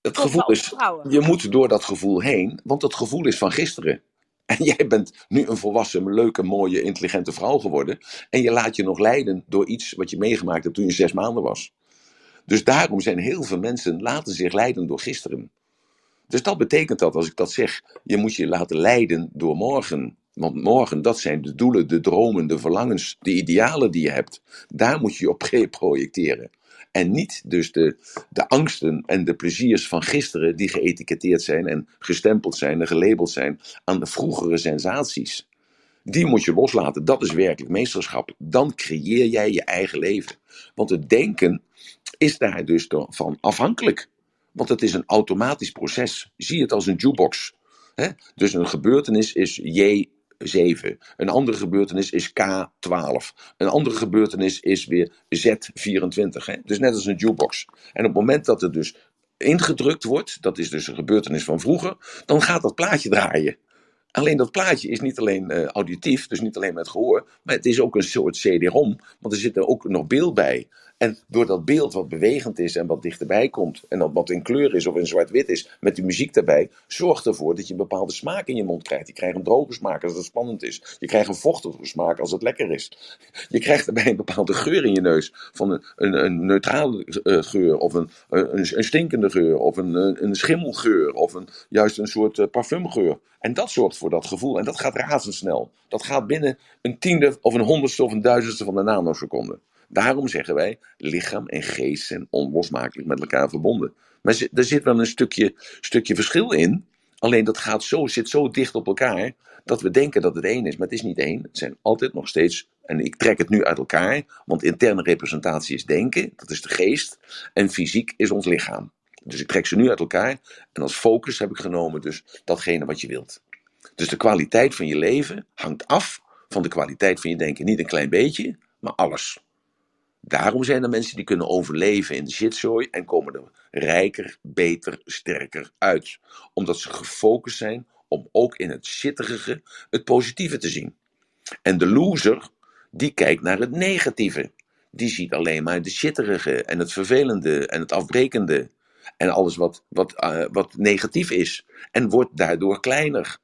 het gevoel is, je moet door dat gevoel heen, want dat gevoel is van gisteren. En jij bent nu een volwassen, leuke, mooie, intelligente vrouw geworden. En je laat je nog leiden door iets wat je meegemaakt hebt toen je zes maanden was. Dus daarom zijn heel veel mensen laten zich leiden door gisteren. Dus dat betekent dat, als ik dat zeg, je moet je laten leiden door morgen. Want morgen, dat zijn de doelen, de dromen, de verlangens, de idealen die je hebt. Daar moet je je op projecteren. En niet dus de, de angsten en de pleziers van gisteren die geëtiketteerd zijn en gestempeld zijn en gelabeld zijn aan de vroegere sensaties. Die moet je loslaten. Dat is werkelijk meesterschap. Dan creëer jij je eigen leven. Want het denken is daar dus van afhankelijk. Want het is een automatisch proces. Zie het als een jukebox. Dus een gebeurtenis is J 7. Een andere gebeurtenis is K12. Een andere gebeurtenis is weer Z24. Hè? Dus net als een jukebox. En op het moment dat het dus ingedrukt wordt, dat is dus een gebeurtenis van vroeger, dan gaat dat plaatje draaien. Alleen dat plaatje is niet alleen uh, auditief, dus niet alleen met gehoor, maar het is ook een soort CD-ROM, want er zit er ook nog beeld bij. En door dat beeld wat bewegend is en wat dichterbij komt, en wat in kleur is of in zwart-wit is, met die muziek daarbij, zorgt ervoor dat je een bepaalde smaak in je mond krijgt. Je krijgt een droge smaak als het spannend is. Je krijgt een vochtige smaak als het lekker is. Je krijgt daarbij een bepaalde geur in je neus, van een, een, een neutrale uh, geur, of een, een, een, stinkende geur, of een, een schimmelgeur, of een, juist een soort uh, parfumgeur. En dat zorgt voor dat gevoel. En dat gaat razendsnel. Dat gaat binnen een tiende of een honderdste of een duizendste van de nanoseconde. Daarom zeggen wij, lichaam en geest zijn onlosmakelijk met elkaar verbonden. Maar er zit wel een stukje, stukje verschil in. Alleen dat gaat zo, zit zo dicht op elkaar dat we denken dat het één is. Maar het is niet één. Het zijn altijd nog steeds. En ik trek het nu uit elkaar, want interne representatie is denken, dat is de geest. En fysiek is ons lichaam. Dus ik trek ze nu uit elkaar. En als focus heb ik genomen dus datgene wat je wilt. Dus de kwaliteit van je leven hangt af van de kwaliteit van je denken. Niet een klein beetje, maar alles. Daarom zijn er mensen die kunnen overleven in de shitzooi en komen er rijker, beter, sterker uit. Omdat ze gefocust zijn om ook in het shittige het positieve te zien. En de loser, die kijkt naar het negatieve. Die ziet alleen maar de shitterige en het vervelende en het afbrekende. En alles wat, wat, uh, wat negatief is. En wordt daardoor kleiner.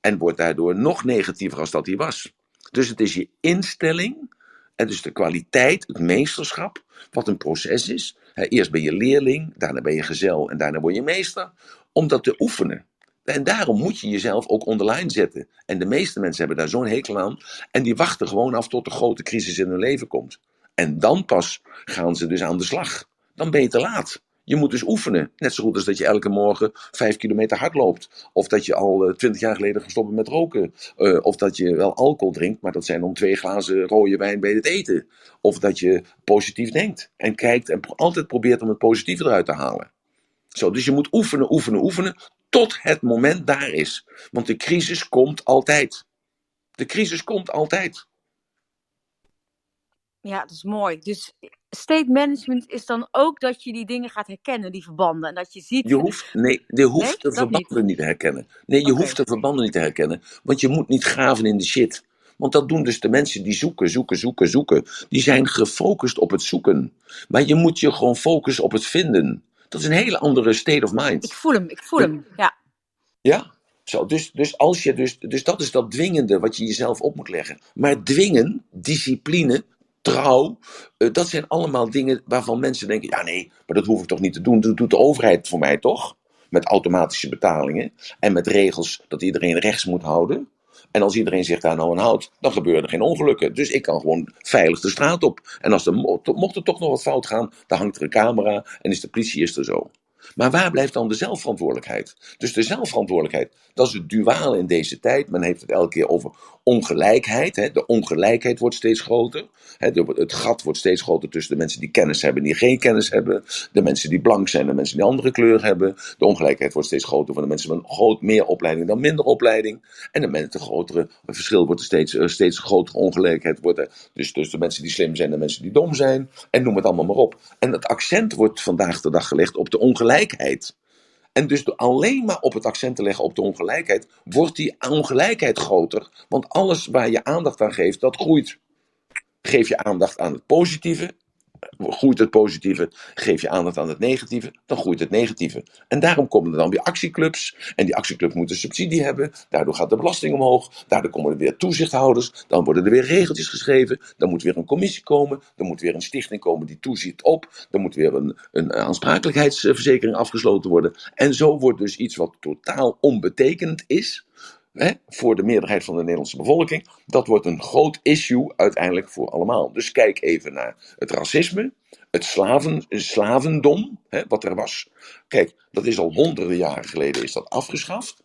En wordt daardoor nog negatiever als dat hij was. Dus het is je instelling dus de kwaliteit, het meesterschap, wat een proces is. Eerst ben je leerling, daarna ben je gezel en daarna word je meester. Om dat te oefenen. En daarom moet je jezelf ook online zetten. En de meeste mensen hebben daar zo'n hekel aan. En die wachten gewoon af tot de grote crisis in hun leven komt. En dan pas gaan ze dus aan de slag. Dan ben je te laat. Je moet dus oefenen. Net zo goed als dat je elke morgen vijf kilometer hard loopt. Of dat je al eh, twintig jaar geleden gestopt met roken. Uh, of dat je wel alcohol drinkt, maar dat zijn om twee glazen rode wijn bij het eten. Of dat je positief denkt en kijkt en altijd probeert om het positieve eruit te halen. Zo, dus je moet oefenen, oefenen, oefenen tot het moment daar is. Want de crisis komt altijd. De crisis komt altijd. Ja, dat is mooi. Dus state management is dan ook dat je die dingen gaat herkennen, die verbanden. En dat je ziet. Je hoeft, nee, je hoeft nee, de verbanden niet. niet. te herkennen. Nee, je okay. hoeft de verbanden niet te herkennen. Want je moet niet graven in de shit. Want dat doen dus de mensen die zoeken, zoeken, zoeken, zoeken. Die zijn gefocust op het zoeken. Maar je moet je gewoon focussen op het vinden. Dat is een hele andere state of mind. Ik voel hem, ik voel hem, ja. Ja? Zo, dus, dus, als je dus, dus dat is dat dwingende wat je jezelf op moet leggen. Maar dwingen, discipline, trouw. Uh, dat zijn allemaal dingen waarvan mensen denken: ja, nee, maar dat hoef ik toch niet te doen. Dat doet de overheid voor mij toch? Met automatische betalingen en met regels dat iedereen rechts moet houden. En als iedereen zich daar nou aan houdt, dan gebeuren er geen ongelukken. Dus ik kan gewoon veilig de straat op. En als er, mocht er toch nog wat fout gaan, dan hangt er een camera en is de politie er zo. Maar waar blijft dan de zelfverantwoordelijkheid? Dus de zelfverantwoordelijkheid, dat is het duale in deze tijd. Men heeft het elke keer over ongelijkheid. Hè? De ongelijkheid wordt steeds groter. Hè? De, het gat wordt steeds groter tussen de mensen die kennis hebben en die geen kennis hebben. De mensen die blank zijn en de mensen die andere kleur hebben. De ongelijkheid wordt steeds groter van de mensen met groot meer opleiding dan minder opleiding. En de mensen, grotere verschil wordt er steeds, uh, steeds grotere ongelijkheid. Wordt er, dus tussen de mensen die slim zijn en de mensen die dom zijn. En noem het allemaal maar op. En het accent wordt vandaag de dag gelegd op de ongelijkheid. En dus door alleen maar op het accent te leggen op de ongelijkheid, wordt die ongelijkheid groter. Want alles waar je aandacht aan geeft, dat groeit. Geef je aandacht aan het positieve, groeit het positieve. Geef je aandacht aan het negatieve, dan groeit het negatieve. En daarom komen er dan weer actieclubs. En die actieclubs moeten subsidie hebben. Daardoor gaat de belasting omhoog. Daardoor komen er weer toezichthouders. Dan worden er weer regeltjes geschreven. Dan moet weer een commissie komen. Dan moet weer een stichting komen die toeziet op. Dan moet weer een, een aansprakelijkheidsverzekering afgesloten worden. En zo wordt dus iets wat totaal onbetekend is. Hè, voor de meerderheid van de Nederlandse bevolking. Dat wordt een groot issue uiteindelijk voor allemaal. Dus kijk even naar het racisme, het slaven, slavendom, hè, wat er was. Kijk, dat is al honderden jaren geleden is dat afgeschaft.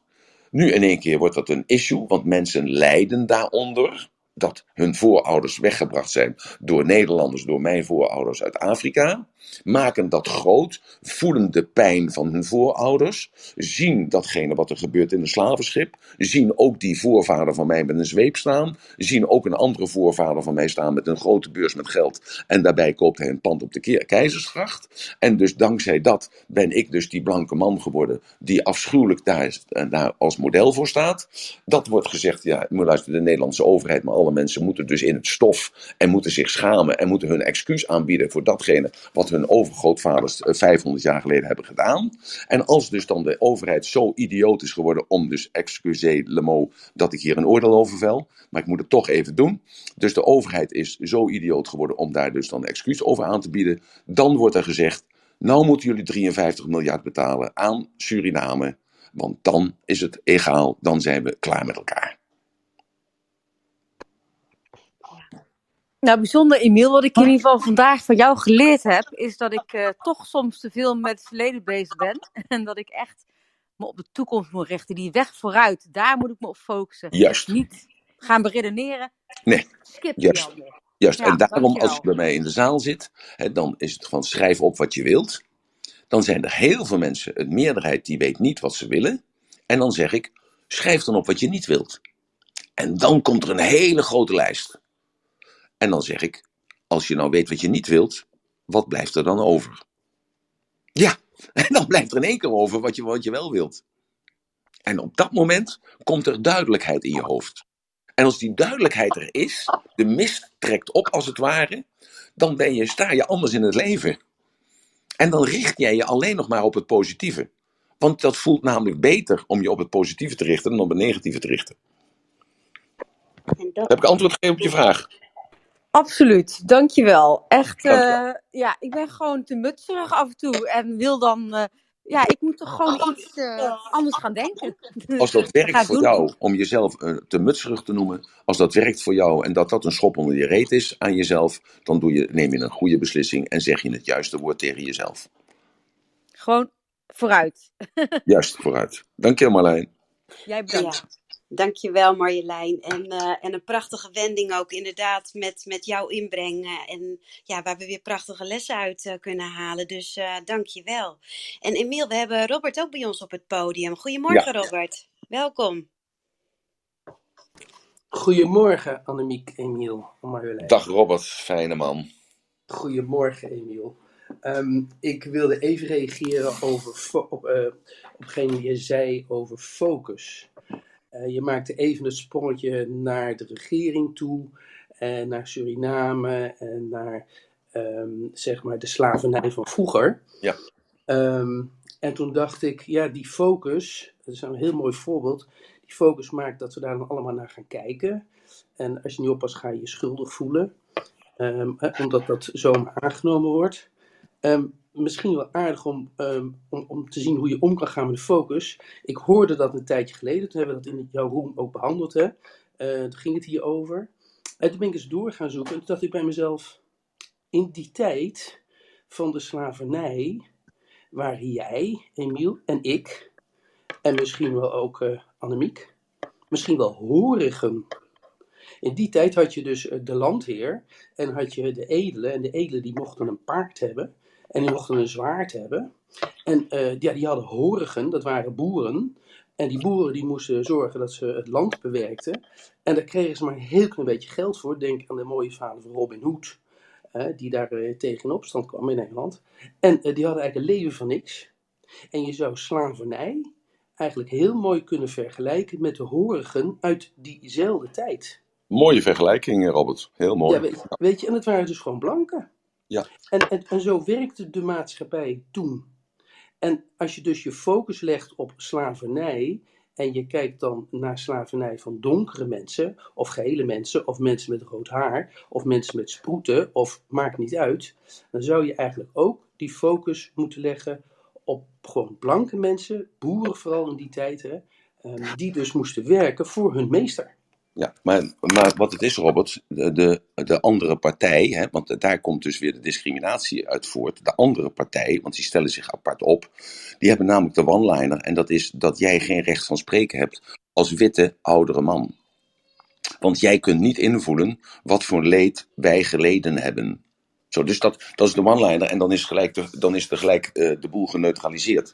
Nu in één keer wordt dat een issue, want mensen lijden daaronder dat hun voorouders weggebracht zijn door Nederlanders, door mijn voorouders uit Afrika, maken dat groot, voelen de pijn van hun voorouders, zien datgene wat er gebeurt in een slavenschip, zien ook die voorvader van mij met een zweep staan, zien ook een andere voorvader van mij staan met een grote beurs met geld en daarbij koopt hij een pand op de Keizersgracht. En dus dankzij dat ben ik dus die blanke man geworden die afschuwelijk daar, als model voor staat. Dat wordt gezegd, ja, moet luisteren, de Nederlandse overheid, maar alle mensen moeten dus in het stof en moeten zich schamen en moeten hun excuus aanbieden voor datgene wat hun overgrootvaders 500 jaar geleden hebben gedaan. En als dus dan de overheid zo idioot is geworden om dus, excusez le mot, dat ik hier een oordeel over vel, maar ik moet het toch even doen. Dus de overheid is zo idioot geworden om daar dus dan excuus over aan te bieden. Dan wordt er gezegd, nou moeten jullie 53 miljard betalen aan Suriname, want dan is het egaal, dan zijn we klaar met elkaar. Nou, bijzonder, Emiel. Wat ik in ieder geval vandaag van jou geleerd heb, is dat ik uh, toch soms te veel met het verleden bezig ben. En dat ik echt me op de toekomst moet richten. Die weg vooruit, daar moet ik me op focussen. Juist. Niet gaan beredeneren. Nee. Skip Juist. Ja, en daarom, dankjewel. als je bij mij in de zaal zit, hè, dan is het van schrijf op wat je wilt. Dan zijn er heel veel mensen, een meerderheid, die weet niet wat ze willen. En dan zeg ik, schrijf dan op wat je niet wilt. En dan komt er een hele grote lijst. En dan zeg ik, als je nou weet wat je niet wilt, wat blijft er dan over? Ja, en dan blijft er in één keer over wat je, wat je wel wilt. En op dat moment komt er duidelijkheid in je hoofd. En als die duidelijkheid er is, de mist trekt op als het ware, dan ben je, sta je anders in het leven. En dan richt jij je alleen nog maar op het positieve. Want dat voelt namelijk beter om je op het positieve te richten dan op het negatieve te richten. En dat, Heb ik antwoord gegeven op je vraag? Absoluut, dankjewel. Echt, Dankjewel. eh, ja, ik ben gewoon te mutserig af en toe. En wil dan, eh, ja, ik moet toch gewoon iets eh, anders gaan denken. Als dat werkt voor doen. jou om jezelf te mutserig te noemen, als dat werkt voor jou en dat dat een schop onder je reet is aan jezelf, dan doe je, neem je een goede beslissing en zeg je het juiste woord tegen jezelf. Gewoon vooruit. Juist vooruit. Dank je, Marlijn. Jij bedankt. ja. Dankjewel Marjolein. En, eh, en een prachtige wending ook inderdaad met, met jouw inbreng. eh, en ja, waar we weer prachtige lessen uit eh, kunnen halen. Dus eh dankjewel. En Emiel, we hebben Robert ook bij ons op het podium. Goedemorgen Robert. Welkom. Goedemorgen, Annemiek, Emiel, Marjolein. Dag Robert, fijne man. Goedemorgen, Emiel. Ehm, ik wilde even reageren over op, eh op hetgeen je zei over focus. Eh, je maakte even het sprongetje naar de regering toe, en naar Suriname en naar ehm, zeg maar de slavernij van vroeger. Ja. Ehm, en toen dacht ik, ja, die focus, dat is een heel mooi voorbeeld. Die focus maakt dat we daar dan allemaal naar gaan kijken. En als je niet oppast, ga je je schuldig voelen. Ehm, omdat dat zomaar aangenomen wordt. Ehm, misschien wel aardig om, ehm, om, om te zien hoe je om kan gaan met de focus. Ik hoorde dat een tijdje geleden, toen hebben we dat in jouw room ook behandeld. Hè? Eh, toen ging het hier over. En toen ben ik eens door gaan zoeken en toen dacht ik bij mezelf, in die tijd van de slavernij waren jij, Emiel en ik, en misschien wel ook eh, Annemiek, misschien wel horigen In die tijd had je dus eh, de landheer en had je de edelen. En de edelen die mochten een paard hebben en die mochten een zwaard hebben. En eh, ja, die hadden horigen, dat waren boeren. En die boeren die moesten zorgen dat ze het land bewerkten. En daar kregen ze maar een heel klein beetje geld voor. Denk aan de mooie verhalen van Robin Hood, die daar uh, tegen in opstand kwam in Nederland. En die hadden eigenlijk een leven van niks. En je zou slavernij eigenlijk heel mooi kunnen vergelijken met de horigen uit diezelfde tijd. Mooie vergelijking, Robert. Heel mooi. Ja, weet, weet, je, en het waren dus gewoon blanken. Ja. En, en, en zo werkte de maatschappij toen. En als je dus je focus legt op slavernij en je kijkt dan naar slavernij van donkere mensen, of gele mensen, of mensen met rood haar, of mensen met sproeten, of maakt niet uit, dan zou je eigenlijk ook die focus moeten leggen op gewoon blanke mensen, boeren vooral in die tijd, hè, um, die dus moesten werken voor hun meester. Ja, maar, maar wat het is, Robert, de, de, de andere partij, hè, want daar komt dus weer de discriminatie uit voort. De andere partij, want die stellen zich apart op, die hebben namelijk de one-liner. En dat is dat jij geen recht van spreken hebt als witte oudere man. Want jij kunt niet invoelen wat voor leed wij geleden hebben. Zo, dus dat, dat is de one-liner en dan is, gelijk de, dan is tegelijk uh, de boel geneutraliseerd.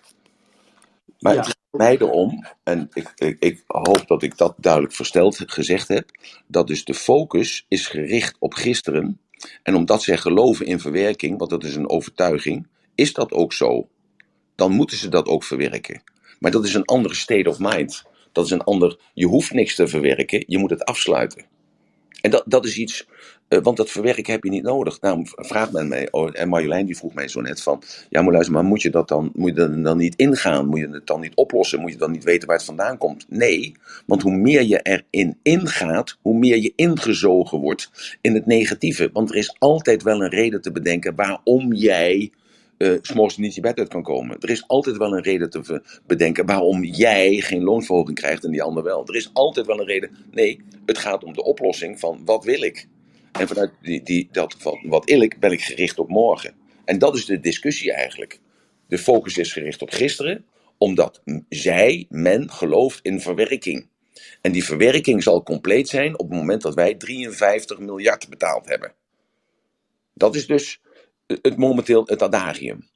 Maar ja. Het gaat mij erom, en ik, ik, ik, hoop dat ik dat duidelijk versteld gezegd heb, dat dus de focus is gericht op gisteren. En omdat zij geloven in verwerking, want dat is een overtuiging, is dat ook zo. Dan moeten ze dat ook verwerken. Maar dat is een andere state of mind. Dat is een ander, je hoeft niks te verwerken, je moet het afsluiten. En dat, dat is iets, uh, want dat verwerken heb je niet nodig. Daarom vraagt men mij, oh, en Marjolein die vroeg mij zo net van, ja maar luister, maar moet je dat dan, moet je dan niet ingaan? Moet je het dan niet oplossen? Moet je dan niet weten waar het vandaan komt? Nee, want hoe meer je erin ingaat, hoe meer je ingezogen wordt in het negatieve. Want er is altijd wel een reden te bedenken waarom jij uh, s'morgens niet je bed uit kan komen. Er is altijd wel een reden te bedenken waarom jij geen loonsverhoging krijgt en die ander wel. Er is altijd wel een reden. Nee, het gaat om de oplossing van wat wil ik. En vanuit die, die, dat wat ik, ben ik gericht op morgen. En dat is de discussie eigenlijk. De focus is gericht op gisteren, omdat zij, men, gelooft in verwerking. En die verwerking zal compleet zijn op het moment dat wij 53 miljard betaald hebben. Dat is dus het momenteel het adagium.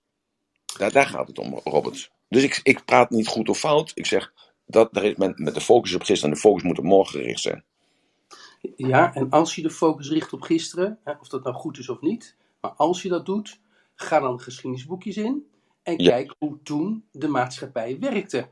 Daar, daar gaat het om, Robert. Dus ik, ik praat niet goed of fout. Ik zeg, dat, daar is men met de focus op gisteren en de focus moet op morgen gericht zijn. Ja, en als je de focus richt op gisteren, of dat nou goed is of niet, maar als je dat doet, ga dan geschiedenisboekjes in en Ja. kijk hoe toen de maatschappij werkte.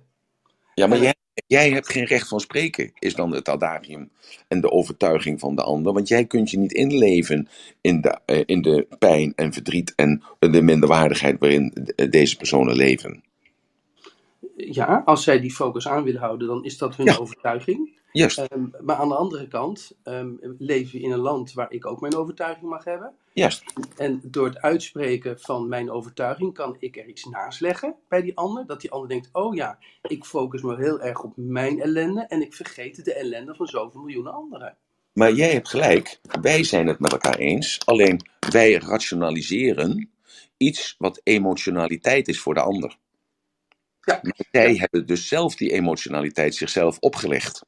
Ja, maar En- jij, jij hebt geen recht van spreken, is dan het adagium en de overtuiging van de ander. Want jij kunt je niet inleven in de, eh, in de pijn en verdriet en de minderwaardigheid waarin eh, deze personen leven. Ja, als zij die focus aan willen houden, dan is dat hun Ja. overtuiging. Juist, Ehm, maar aan de andere kant ehm, leven we in een land waar ik ook mijn overtuiging mag hebben. juist. En door het uitspreken van mijn overtuiging kan ik er iets naast leggen bij die ander. Dat die ander denkt, oh ja, ik focus me heel erg op mijn ellende en ik vergeet de ellende van zoveel miljoenen anderen. Maar jij hebt gelijk, wij zijn het met elkaar eens. Alleen wij rationaliseren iets wat emotionaliteit is voor de ander. Ja, Maar zij hebben dus zelf die emotionaliteit zichzelf opgelegd.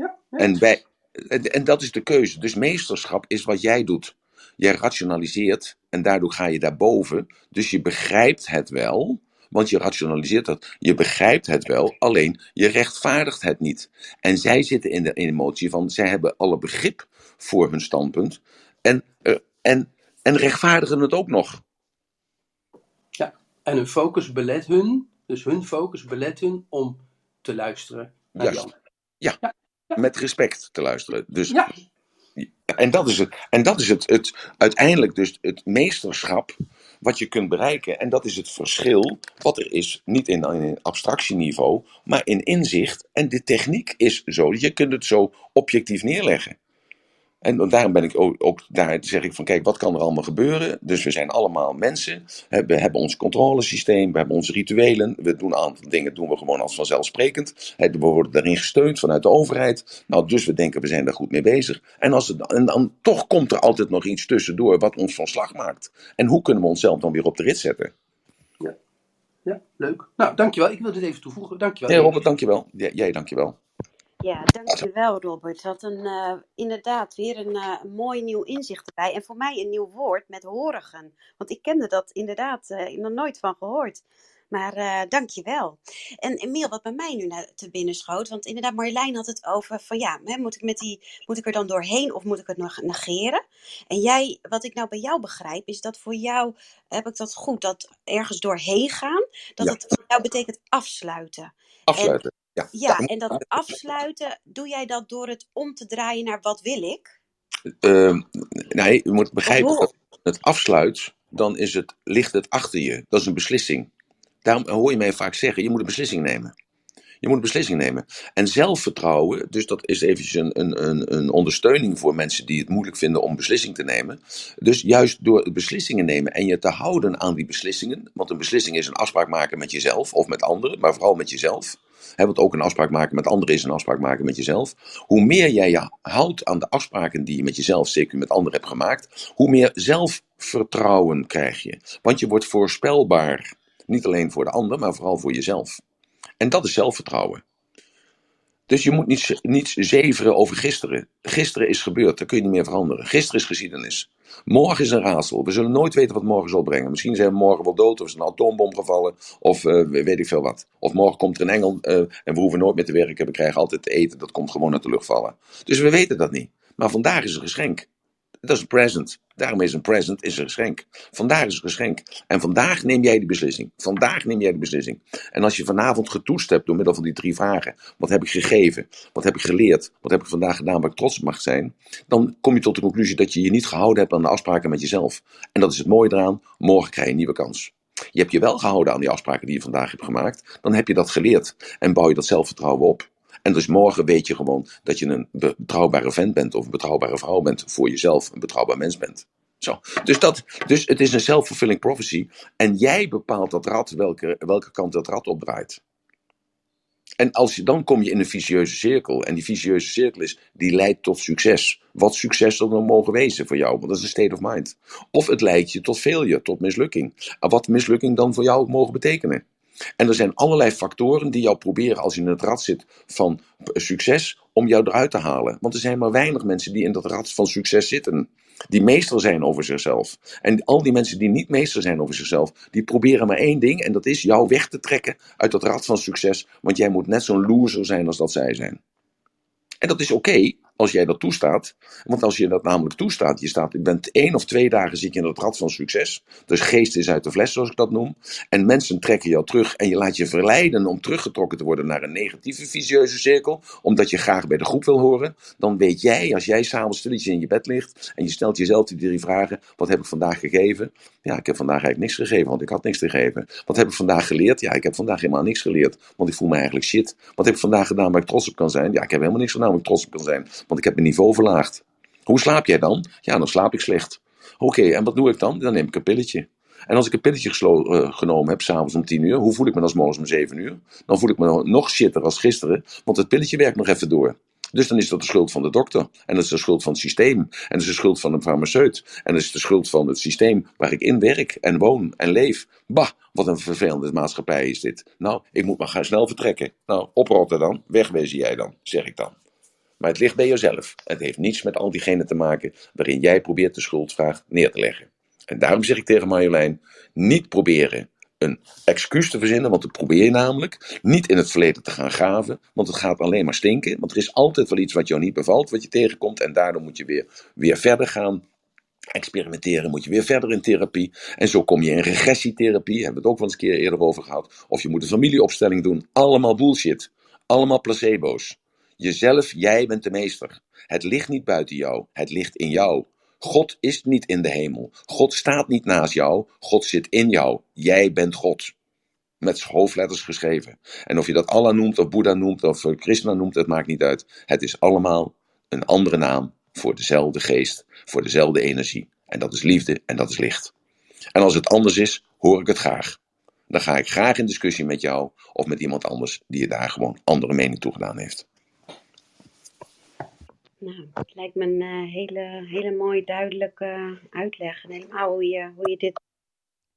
Ja, ja. ja. En, wij, en, en dat is de keuze. Dus meesterschap is wat jij doet. Jij rationaliseert en daardoor ga je daarboven. Dus je begrijpt het wel, want je rationaliseert dat. Je begrijpt het wel, alleen je rechtvaardigt het niet. En zij zitten in de emotie van, zij hebben alle begrip voor hun standpunt. En, eh, en, en rechtvaardigen het ook nog. ja. En hun focus belet hun, dus hun focus belet hun om te luisteren naar Juist. ander. Met respect te luisteren. Dus Ja, En dat is het, en dat is het, het uiteindelijk dus het meesterschap wat je kunt bereiken. En dat is het verschil wat er is, niet in, in abstractieniveau, maar in inzicht. En de techniek is zo, je kunt het zo objectief neerleggen. En daarom ben ik ook, ook daar zeg ik van kijk, wat kan er allemaal gebeuren? Dus we zijn allemaal mensen, we hebben ons controlesysteem, we hebben onze rituelen, we doen een aantal dingen doen we gewoon als vanzelfsprekend. We worden daarin gesteund vanuit de overheid. Nou, dus we denken we zijn daar goed mee bezig. En, als het, en dan toch komt er altijd nog iets tussendoor wat ons van slag maakt. En hoe kunnen we onszelf dan weer op de rit zetten? ja, leuk. Nou, dankjewel. Ik wil dit even toevoegen. Dankjewel. Nee, Robert, dankjewel. J- jij dankjewel. Ja, dankjewel Robert. Wat een, eh, inderdaad weer een, eh, een mooi nieuw inzicht erbij. En voor mij een nieuw woord met horigen. Want ik kende dat inderdaad uh, nog nooit van gehoord. Maar uh, dankjewel. En Emiel, wat bij mij nu naar te binnen schoot. Want inderdaad, Marjolein had het over van ja, hè, moet, ik met die, moet ik er dan doorheen of moet ik het nog negeren? En jij, wat ik nou bij jou begrijp, is dat voor jou, heb ik dat goed, dat ergens doorheen gaan, dat Ja. het voor jou betekent afsluiten. Afsluiten. Ja. Ja, en dat afsluiten, doe jij dat door het om te draaien naar wat wil ik? Ehm, nee, je moet begrijpen dat het afsluit, dan is het, ligt het achter je. Dat is een beslissing. Daarom hoor je mij vaak zeggen, je moet een beslissing nemen. Je moet een beslissing nemen. En zelfvertrouwen, dus dat is eventjes een, een, een, een ondersteuning voor mensen die het moeilijk vinden om beslissing te nemen. Dus juist door beslissingen nemen en je te houden aan die beslissingen, want een beslissing is een afspraak maken met jezelf of met anderen, maar vooral met jezelf. Hè, want ook een afspraak maken met anderen is een afspraak maken met jezelf. Hoe meer jij je houdt aan de afspraken die je met jezelf, zeker met anderen hebt gemaakt, hoe meer zelfvertrouwen krijg je. Want je wordt voorspelbaar. Niet alleen voor de ander, maar vooral voor jezelf. En dat is zelfvertrouwen. Dus je moet niet, z- niet zeveren over gisteren. Gisteren is gebeurd, dat kun je niet meer veranderen. Gisteren is geschiedenis. Morgen is een raadsel. We zullen nooit weten wat morgen zal brengen. Misschien zijn we morgen wel dood, of is een atoombom gevallen, of eh, weet ik veel wat. Of morgen komt er een engel eh, en we hoeven nooit meer te werken. We krijgen altijd te eten, dat komt gewoon uit de lucht vallen. Dus we weten dat niet. Maar vandaag is een geschenk. Dat is een present. Daarom is een present is een geschenk. Vandaag is een geschenk. En vandaag neem jij die beslissing. Vandaag neem jij de beslissing. En als je vanavond getoest hebt door middel van die drie vragen. Wat heb ik gegeven? Wat heb ik geleerd? Wat heb ik vandaag gedaan waar ik trots op mag zijn? Dan kom je tot de conclusie dat je je niet gehouden hebt aan de afspraken met jezelf. En dat is het mooie eraan. Morgen krijg je een nieuwe kans. Je hebt je wel gehouden aan die afspraken die je vandaag hebt gemaakt. Dan heb je dat geleerd. En bouw je dat zelfvertrouwen op. En dus morgen weet je gewoon dat je een betrouwbare vent bent of een betrouwbare vrouw bent voor jezelf, een betrouwbaar mens bent. Zo. Dus, dat, dus het is een self-fulfilling prophecy. En jij bepaalt dat rad, welke, welke kant dat rad opdraait. En als je, dan kom je in een vicieuze cirkel. En die vicieuze cirkel is, die leidt tot succes. Wat succes dat dan mogen wezen voor jou, want dat is een state of mind. Of het leidt je tot failure, tot mislukking. En wat mislukking dan voor jou ook mogen betekenen. En er zijn allerlei factoren die jou proberen, als je in het rad zit van succes, om jou eruit te halen. Want er zijn maar weinig mensen die in dat rad van succes zitten. Die meester zijn over zichzelf. En al die mensen die niet meester zijn over zichzelf, die proberen maar één ding. En dat is jou weg te trekken uit dat rad van succes. Want jij moet net zo'n loser zijn als dat zij zijn. En dat is oké als jij dat toestaat. Want als je dat namelijk toestaat, je staat, je bent één of twee dagen je in het rad van succes. Dus geest is uit de fles, zoals ik dat noem. En mensen trekken jou terug en je laat je verleiden om teruggetrokken te worden naar een negatieve vicieuze cirkel. Omdat je graag bij de groep wil horen. Dan weet jij, als jij s'avonds stilletjes in je bed ligt en je stelt jezelf die drie vragen. Wat heb ik vandaag gegeven? Ja, ik heb vandaag eigenlijk niks gegeven, want ik had niks te geven. Wat heb ik vandaag geleerd? Ja, ik heb vandaag helemaal niks geleerd, want ik voel me eigenlijk shit. Wat heb ik vandaag gedaan waar ik trots op kan zijn? Ja, ik heb helemaal niks gedaan waar ik trots op kan zijn, want ik heb mijn niveau verlaagd. Hoe slaap jij dan? Ja, dan slaap ik slecht. Oké, en wat doe ik dan? Dan neem ik een pilletje. En als ik een pilletje uh, genomen heb, s'avonds om 10 uur, hoe voel ik me dan morgens om 7 uur? Dan voel ik me nog shitter als gisteren, want het pilletje werkt nog even door. Dus dan is dat de schuld van de dokter. En dat is de schuld van het systeem. En dat is de schuld van een farmaceut. En dat is de schuld van het systeem waar ik in werk en woon en leef. Bah, wat een vervelende maatschappij is dit. Nou, ik moet maar gaan snel vertrekken. Nou, oprotten dan. Wegwezen jij dan, zeg ik dan. Maar het ligt bij jezelf. Het heeft niets met al diegenen te maken waarin jij probeert de schuldvraag neer te leggen. En daarom zeg ik tegen Marjolein, niet proberen een excuus te verzinnen, want dat probeer je namelijk. Niet in het verleden te gaan graven, want het gaat alleen maar stinken. Want er is altijd wel iets wat jou niet bevalt, wat je tegenkomt. En daardoor moet je weer, weer verder gaan experimenteren, moet je weer verder in therapie. En zo kom je in regressietherapie, hebben we het ook wel eens een keer eerder over gehad. Of je moet een familieopstelling doen. Allemaal bullshit. Allemaal placebo's. Jezelf, jij bent de meester. Het ligt niet buiten jou, het ligt in jou. God is niet in de hemel. God staat niet naast jou. God zit in jou. Jij bent God. Met hoofdletters geschreven. En of je dat Allah noemt, of Boeddha noemt, of Krishna noemt, het maakt niet uit. Het is allemaal een andere naam voor dezelfde geest, voor dezelfde energie. En dat is liefde en dat is licht. En als het anders is, hoor ik het graag. Dan ga ik graag in discussie met jou of met iemand anders die je daar gewoon andere mening toe gedaan heeft. Nou, het lijkt me een uh, hele, hele mooi duidelijke uitleg. En helemaal hoe je, hoe je dit,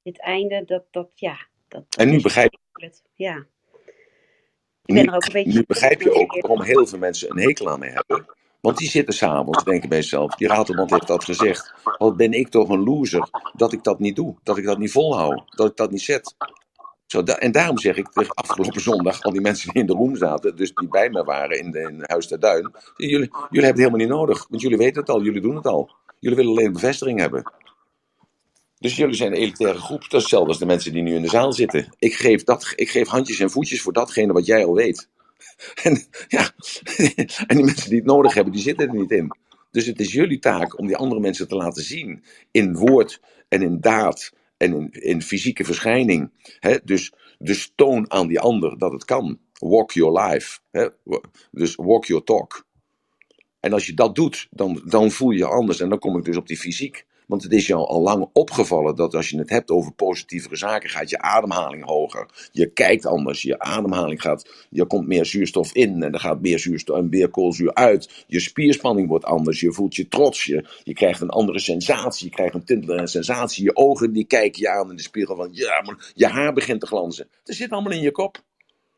dit einde, dat, dat ja. Dat, en nu begrijp ik het. Ja. Ik ben Nu, er ook een beetje nu begrijp je ook waarom heel veel mensen een hekel aan mij hebben. Want die zitten s'avonds denken bij zichzelf, die Ratelband heeft dat gezegd. Wat ben ik toch een loser dat ik dat niet doe, dat ik dat niet volhoud, dat ik dat niet zet. Zo, en daarom zeg ik afgelopen zondag, al die mensen die in de room zaten, dus die bij me waren in, de, in Huis ter Duin. Jullie, jullie hebben het helemaal niet nodig, want jullie weten het al, jullie doen het al. Jullie willen alleen bevestiging hebben. Dus jullie zijn een elitaire groep. Dat is hetzelfde als de mensen die nu in de zaal zitten. Ik geef, dat, ik geef handjes en voetjes voor datgene wat jij al weet. En, ja, en die mensen die het nodig hebben, die zitten er niet in. Dus het is jullie taak om die andere mensen te laten zien. In woord en in daad en in, in fysieke verschijning. Hè? Dus, dus toon aan die ander dat het kan. Walk your life. Hè? Dus walk your talk. En als je dat doet, dan, dan voel je je anders. En dan kom ik dus op die fysiek. Want het is jou al lang opgevallen dat als je het hebt over positievere zaken, gaat je ademhaling hoger. Je kijkt anders, je ademhaling gaat, je komt meer zuurstof in en er gaat meer zuurstof en meer koolzuur uit. Je spierspanning wordt anders, je voelt je trots, je, je krijgt een andere sensatie, je krijgt een tintelende sensatie. Je ogen die kijken je aan in de spiegel van, ja, maar je haar begint te glanzen. Het zit allemaal in je kop.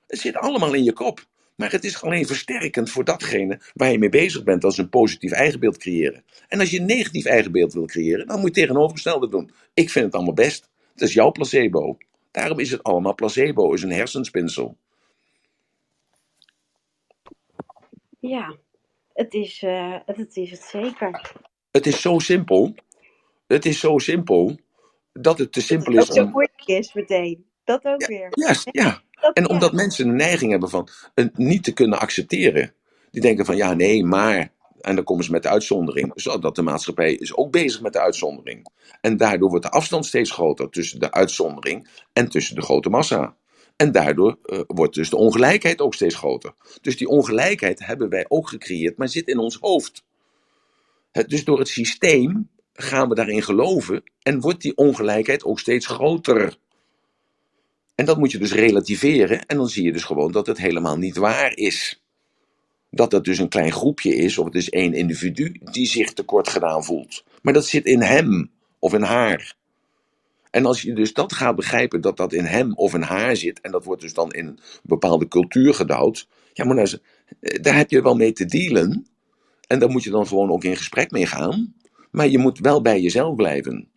Het zit allemaal in je kop. Maar het is alleen versterkend voor datgene waar je mee bezig bent. Dat is een positief eigenbeeld creëren. En als je een negatief eigenbeeld wil creëren, dan moet je tegenovergestelde doen. Ik vind het allemaal best. Het is jouw placebo. Daarom is het allemaal placebo, is een hersenspinsel. Ja, het is, eh, het is het zeker. Het is zo simpel. Het is zo simpel dat het te simpel Dat is het ook zo om. is meteen. Dat ook weer. Juist, ja. En omdat mensen een neiging hebben van het niet te kunnen accepteren. Die denken van ja, nee, maar. En dan komen ze met de uitzondering. Zodat de maatschappij is ook bezig met de uitzondering. En daardoor wordt de afstand steeds groter tussen de uitzondering en tussen de grote massa. En daardoor eh, wordt dus de ongelijkheid ook steeds groter. Dus die ongelijkheid hebben wij ook gecreëerd, maar zit in ons hoofd. Het, dus door het systeem gaan we daarin geloven en wordt die ongelijkheid ook steeds groter. En dat moet je dus relativeren en dan zie je dus gewoon dat het helemaal niet waar is. Dat het dus een klein groepje is of het is één individu die zich tekort gedaan voelt. Maar dat zit in hem of in haar. En als je dus dat gaat begrijpen, dat dat in hem of in haar zit, en dat wordt dus dan in een bepaalde cultuur gedouwd, ja, maar nou, eh, daar heb je wel mee te dealen. En daar moet je dan gewoon ook in gesprek mee gaan. Maar je moet wel bij jezelf blijven.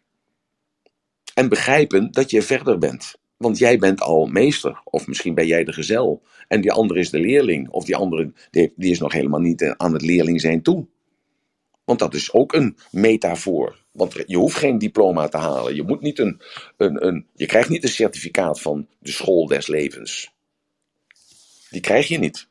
En begrijpen dat je verder bent. Want jij bent al meester, of misschien ben jij de gezel. En die andere is de leerling, of die andere die, die is nog helemaal niet eh, aan het leerling zijn toe. Want dat is ook een metafoor. Want je hoeft geen diploma te halen. Je, moet niet een, een, een, je krijgt niet een certificaat van de school des levens. Die krijg je niet.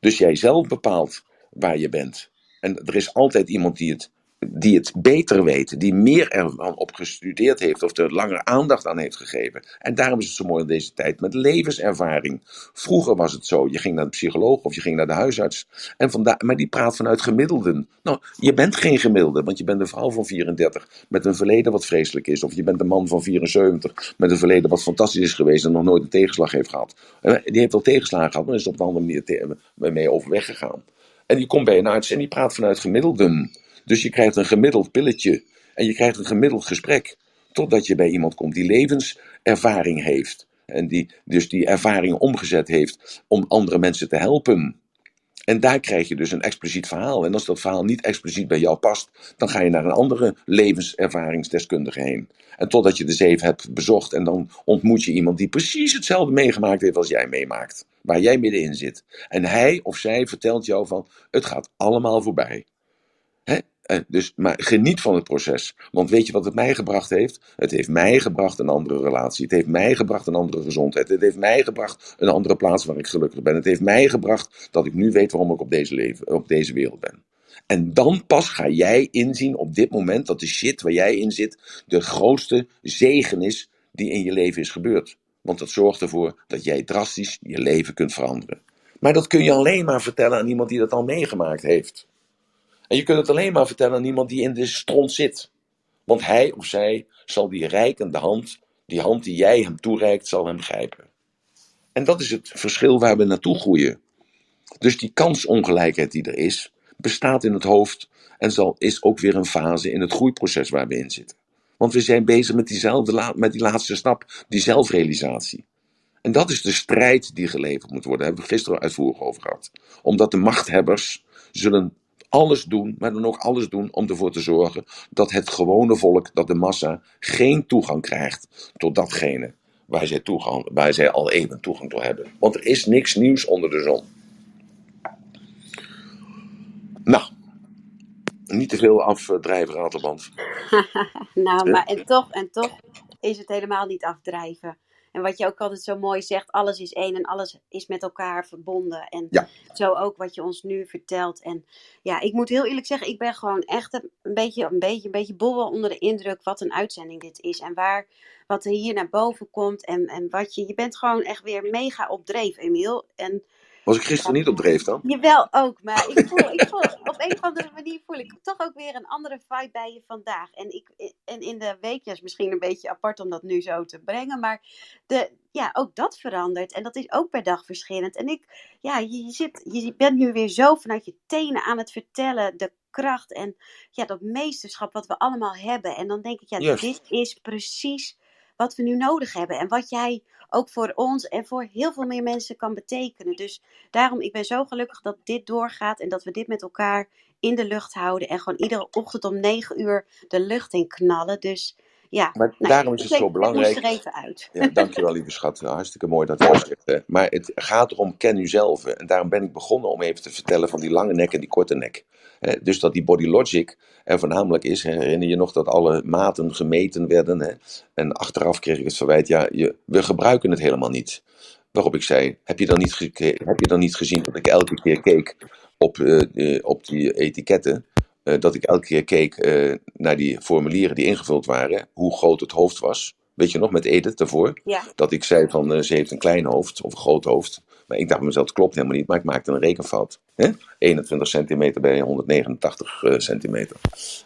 Dus jij zelf bepaalt waar je bent. En er is altijd iemand die het, die het beter weet, die meer ervan op gestudeerd heeft of er langer aandacht aan heeft gegeven. En daarom is het zo mooi in deze tijd met levenservaring. Vroeger was het zo, je ging naar de psycholoog of je ging naar de huisarts. En vandaar, maar die praat vanuit gemiddelden. Nou, je bent geen gemiddelde, want je bent een vrouw van 34 met een verleden wat vreselijk is. Of je bent een man van 74 met een verleden wat fantastisch is geweest en nog nooit een tegenslag heeft gehad. En Die heeft wel tegenslagen gehad, maar is op een andere manier mee overweg gegaan. En die komt bij een arts en die praat vanuit gemiddelden. Dus je krijgt een gemiddeld pilletje en je krijgt een gemiddeld gesprek. Totdat je bij iemand komt die levenservaring heeft. En die dus die ervaring omgezet heeft om andere mensen te helpen. En daar krijg je dus een expliciet verhaal. En als dat verhaal niet expliciet bij jou past, dan ga je naar een andere levenservaringsdeskundige heen. En totdat je de zeven hebt bezocht en dan ontmoet je iemand die precies hetzelfde meegemaakt heeft als jij meemaakt. Waar jij middenin zit. En hij of zij vertelt jou van, het gaat allemaal voorbij. Dus, maar geniet van het proces. Want weet je wat het mij gebracht heeft? Het heeft mij gebracht een andere relatie. Het heeft mij gebracht een andere gezondheid. Het heeft mij gebracht een andere plaats waar ik gelukkig ben. Het heeft mij gebracht dat ik nu weet waarom ik op deze, leven, op deze wereld ben. En dan pas ga jij inzien op dit moment dat de shit waar jij in zit de grootste zegen is die in je leven is gebeurd. Want dat zorgt ervoor dat jij drastisch je leven kunt veranderen. Maar dat kun je alleen maar vertellen aan iemand die dat al meegemaakt heeft. En je kunt het alleen maar vertellen aan iemand die in de stront zit. Want hij of zij zal die reikende hand, die hand die jij hem toereikt, zal hem grijpen. En dat is het verschil waar we naartoe groeien. Dus die kansongelijkheid die er is, bestaat in het hoofd en zal, is ook weer een fase in het groeiproces waar we in zitten. Want we zijn bezig met, diezelfde, met die laatste stap, die zelfrealisatie. En dat is de strijd die geleverd moet worden. Daar hebben we gisteren uitvoerig over gehad. Omdat de machthebbers zullen alles doen, maar dan ook alles doen om ervoor te zorgen dat het gewone volk, dat de massa, geen toegang krijgt tot datgene waar zij, toegang, waar zij al even toegang toe hebben. Want er is niks nieuws onder de zon. Nou, niet te veel afdrijven, Ratelband. nou, maar en toch, en toch is het helemaal niet afdrijven. En wat je ook altijd zo mooi zegt, alles is één en alles is met elkaar verbonden. En Ja. zo ook wat je ons nu vertelt. En ja, ik moet heel eerlijk zeggen, ik ben gewoon echt een een beetje, een beetje, een beetje bobbel onder de indruk wat een uitzending dit is. En waar, wat er hier naar boven komt. En, en wat je, je bent gewoon echt weer mega op dreef, Emiel. En Was ik gisteren niet op dreef dan? Jawel, ook. Maar ik voel, ik voel, op een of andere manier voel ik toch ook weer een andere vibe bij je vandaag. En, ik, en in de weekjes misschien een beetje apart om dat nu zo te brengen. Maar de, ja, ook dat verandert. En dat is ook per dag verschillend. En ik, ja, je, zit, je bent nu weer zo vanuit je tenen aan het vertellen. De kracht en ja, dat meesterschap wat we allemaal hebben. En dan denk ik, ja, dit is precies wat we nu nodig hebben. En wat jij ook voor ons en voor heel veel meer mensen kan betekenen. Dus daarom, ik ben zo gelukkig dat dit doorgaat en dat we dit met elkaar in de lucht houden. En gewoon iedere ochtend om negen uur de lucht in knallen. Dus ja, Maar nou, daarom is het zo denk, Ik moest belangrijk. er even uit. Ja, dankjewel, lieve schat. Hartstikke mooi dat je dat zegt. Maar het gaat erom, ken u zelf. En daarom ben ik begonnen om even te vertellen van die lange nek en die korte nek. Dus dat die body logic er voornamelijk is. Herinner je nog dat alle maten gemeten werden? Hè? En achteraf kreeg ik het verwijt, ja, je, we gebruiken het helemaal niet. Waarop ik zei, heb je dan niet, heb je dan niet gezien dat ik elke keer keek op, eh, eh, op die etiketten? Eh, dat ik elke keer keek eh, naar die formulieren die ingevuld waren, hoe groot het hoofd was. Weet je nog, met Edith daarvoor? Ja, dat ik zei van eh, ze heeft een klein hoofd of een groot hoofd. Maar ik dacht bij mezelf, het klopt helemaal niet, maar ik maakte een rekenfout. Hè? 21 centimeter bij 189 eh, centimeter.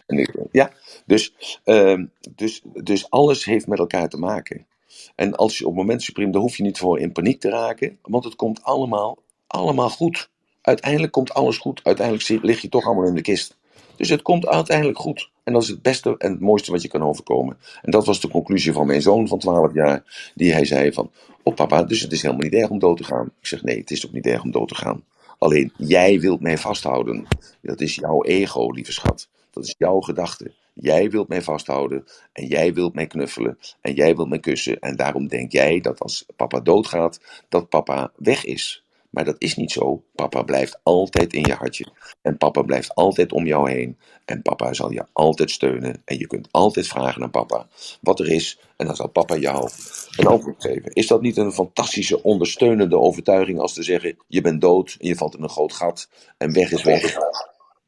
En ik, ja, dus, ehm, dus, dus alles heeft met elkaar te maken. En als je op het moment supreme, daar hoef je niet voor in paniek te raken, want het komt allemaal, allemaal goed. Uiteindelijk komt alles goed. Uiteindelijk lig je toch allemaal in de kist. Dus het komt uiteindelijk goed. En dat is het beste en het mooiste wat je kan overkomen. En dat was de conclusie van mijn zoon van 12 jaar. Die hij zei van, oh papa, dus het is helemaal niet erg om dood te gaan. Ik zeg, nee, het is ook niet erg om dood te gaan. Alleen, jij wilt mij vasthouden. Dat is jouw ego, lieve schat. Dat is jouw gedachte. Jij wilt mij vasthouden. En jij wilt mij knuffelen. En jij wilt mij kussen. En daarom denk jij dat als papa doodgaat, dat papa weg is. Maar dat is niet zo. Papa blijft altijd in je hartje. En papa blijft altijd om jou heen. En papa zal je altijd steunen. En je kunt altijd vragen aan papa wat er is. En dan zal papa jou een antwoord geven. Is dat niet een fantastische ondersteunende overtuiging als te zeggen: je bent dood en je valt in een groot gat en weg is weg?